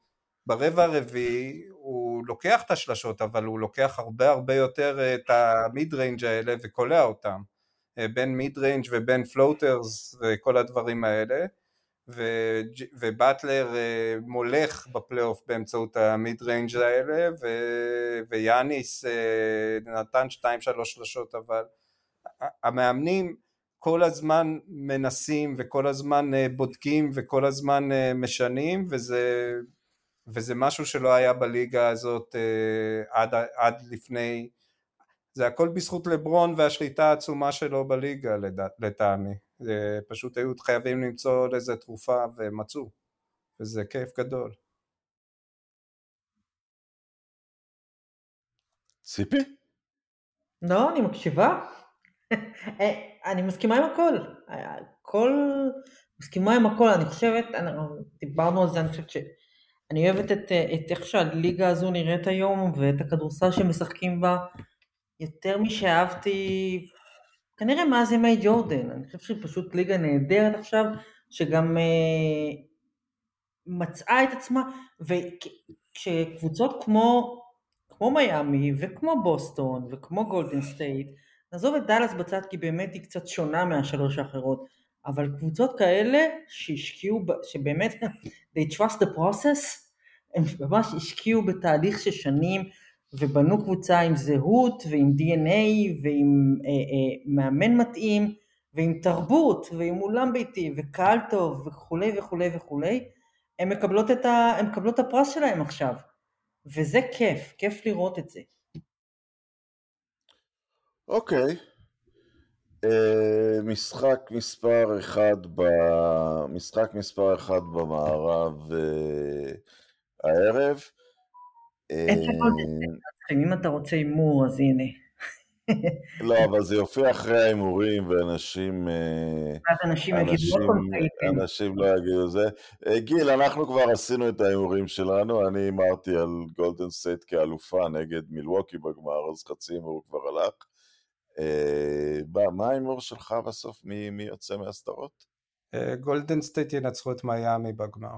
B: ברבע הרביעי הוא לוקח את השלשות אבל הוא לוקח הרבה הרבה יותר אה, את ה mid range האלה וקולע אותם בין mid range ובין floaters וכל הדברים האלה. ובטלר אה, מולך בפלייאוף באמצעות ה mid range האלה ו- ויאניס אה, נתן 2-3 שלשות אבל המאמנים כל הזמן מנסים וכל הזמן אה, בודקים וכל הזמן משנים וזה, וזה משהו שלא היה בליגה הזאת עד, עד לפני זה הכל בזכות לברון והשליטה העצומה שלו בליגה לטעמי פשוט היו חייבים למצוא לזה תרופה ומצאו, וזה כיף גדול.
A: ציפי?
C: לא, אני מקשיבה. אה, אני מסכימה עם הכל. הכל, מסכימה עם הכל. אני חושבת, דיברנו על זה, אני חושבת שאני אוהבת את, את איך שהליגה הזו נראית היום, ואת הכדורסל שמשחקים בה, יותר משאהבתי כנראה מאז ימי ג'ורדן, אני חושב שהיא פשוט ליגה נהדרת עכשיו, שגם אה, מצאה את עצמה, וכשקבוצות כמו, כמו מיאמי וכמו בוסטון וכמו גולדן סטייט, נעזוב את דאלאס בצד כי באמת היא קצת שונה מהשלוש האחרות, אבל קבוצות כאלה שהשקיעו, שבאמת, they trust the process, הם ממש השקיעו בתהליך של שנים, ובנו קבוצה עם זהות ועם DNA ועם אה, אה, מאמן מתאים ועם תרבות, ועם אולם ביתי, וקהל טוב, וכולי וכולי וכולי, הן מקבלות את, ה... הן מקבלות את הפרס שלהן עכשיו. וזה כיף, כיף לראות את זה.
A: אוקיי. Uh, משחק מספר אחד ב... משחק מספר אחד במערב uh, הערב.
C: אם אתה רוצה הימור, אז הנה.
A: לא, אבל זה יופיע אחרי ההימורים, ואנשים...
C: אז אנשים יגידו
A: אנשים לא יגידו זה. גיל, אנחנו כבר עשינו את ההימורים שלנו, אני הימרתי על גולדן סטייט כאלופה נגד מילווקי בגמר, אז חצי הימור כבר הלך. מה ההימור שלך בסוף? מי יוצא מהסדרות?
B: גולדן סטייט ינצחו את מיאמי בגמר.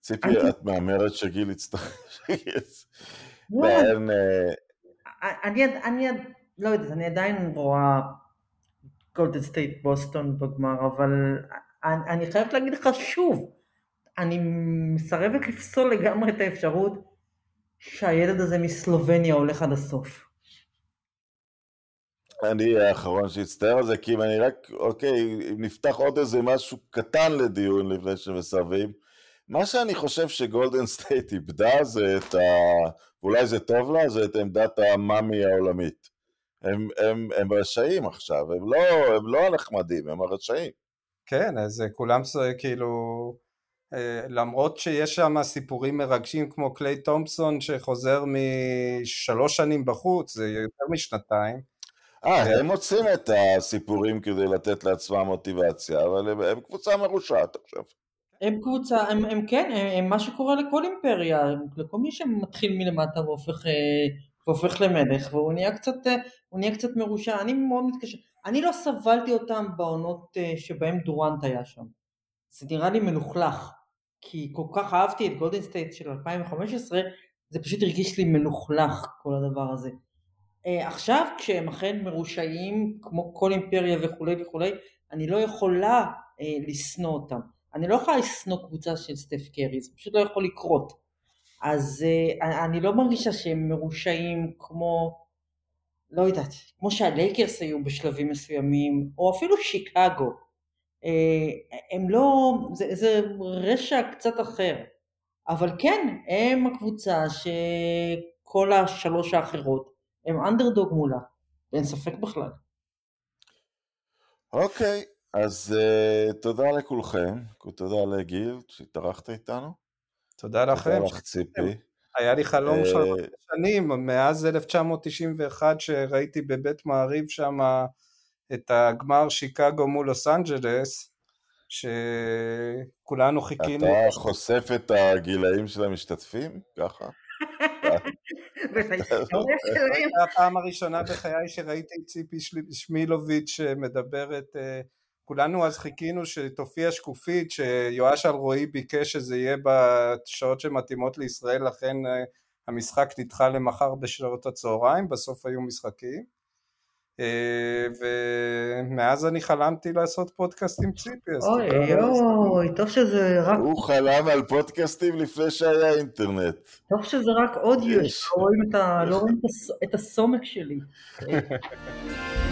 A: ציפי, את מהמרת שגיל יצטרך...
C: אני לא יודעת, אני עדיין רואה גולדן סטייט בוסטון בגמר, אבל אני חייבת להגיד לך שוב, אני מסרבת לפסול לגמרי את האפשרות שהילד הזה מסלובניה הולך עד הסוף.
A: אני האחרון שיצטער על זה, כי אם אני רק, אוקיי, אם נפתח עוד איזה משהו קטן לדיון לפני שמסכמים, מה שאני חושב שגולדן סטייט איבדה זה את ה... ואולי זה טוב לה, זה את עמדת המאמי העולמית. הם, הם, הם רשעים עכשיו, הם לא, הם לא הנחמדים, הם הרשעים.
B: כן, אז כולם כאילו, למרות שיש שם סיפורים מרגשים כמו קליי תומפסון שחוזר משלוש שנים בחוץ, זה יותר משנתיים.
A: אה, הם מוצאים את הסיפורים כדי לתת לעצמם מוטיבציה, אבל הם, הם קבוצה מרושעת עכשיו.
C: הם קבוצה, הם, הם כן, הם, הם מה שקורה לכל אימפריה, לכל מי שמתחיל מלמטה והופך, אה, והופך למלך, והוא נהיה קצת, אה, נהיה קצת מרושע, אני מאוד מתקשר, אני לא סבלתי אותם בעונות אה, שבהם דורנט היה שם, זה נראה לי מלוכלך, כי כל כך אהבתי את גולדן סטייט של 2015, זה פשוט הרגיש לי מלוכלך כל הדבר הזה. עכשיו כשהם אכן מרושעים כמו כל אימפריה וכולי וכולי, אני לא יכולה לשנוא אותם. אני לא יכולה לשנוא קבוצה של סטף קרי, זה פשוט לא יכול לקרות. אז uh, אני לא מרגישה שהם מרושעים כמו, לא יודעת, כמו שהלייקרס היו בשלבים מסוימים, או אפילו שיקגו. Uh, הם לא, זה, זה רשע קצת אחר. אבל כן, הם הקבוצה שכל השלוש האחרות הם אנדרדוג מולה, אין ספק בכלל.
A: אוקיי, okay. אז uh, תודה לכולכם, תודה לגיל שהתארחת איתנו.
B: תודה לכם.
A: תודה לך ציפי.
B: היה לי חלום של uh, שנים, מאז 1991 שראיתי בבית מעריב שם את הגמר שיקגו מול לוס אנג'לס, שכולנו חיכינו.
A: אתה חושף את הגילאים של המשתתפים? ככה?
B: זו הפעם הראשונה בחיי שראיתי ציפי שמילוביץ' מדברת כולנו אז חיכינו שתופיע שקופית שיואש אלרועי ביקש שזה יהיה בשעות שמתאימות לישראל לכן אה, המשחק נדחה למחר בשעות הצהריים בסוף היו משחקים אה, ומאז אני חלמתי לעשות פודקאסט עם ציפי
C: אוי אוי טוב שזה רק
A: הוא חלם על פודקאסטים לפני שהיה אינטרנט.
C: טוב שזה רק אודיו לא רואים את הסומק שלי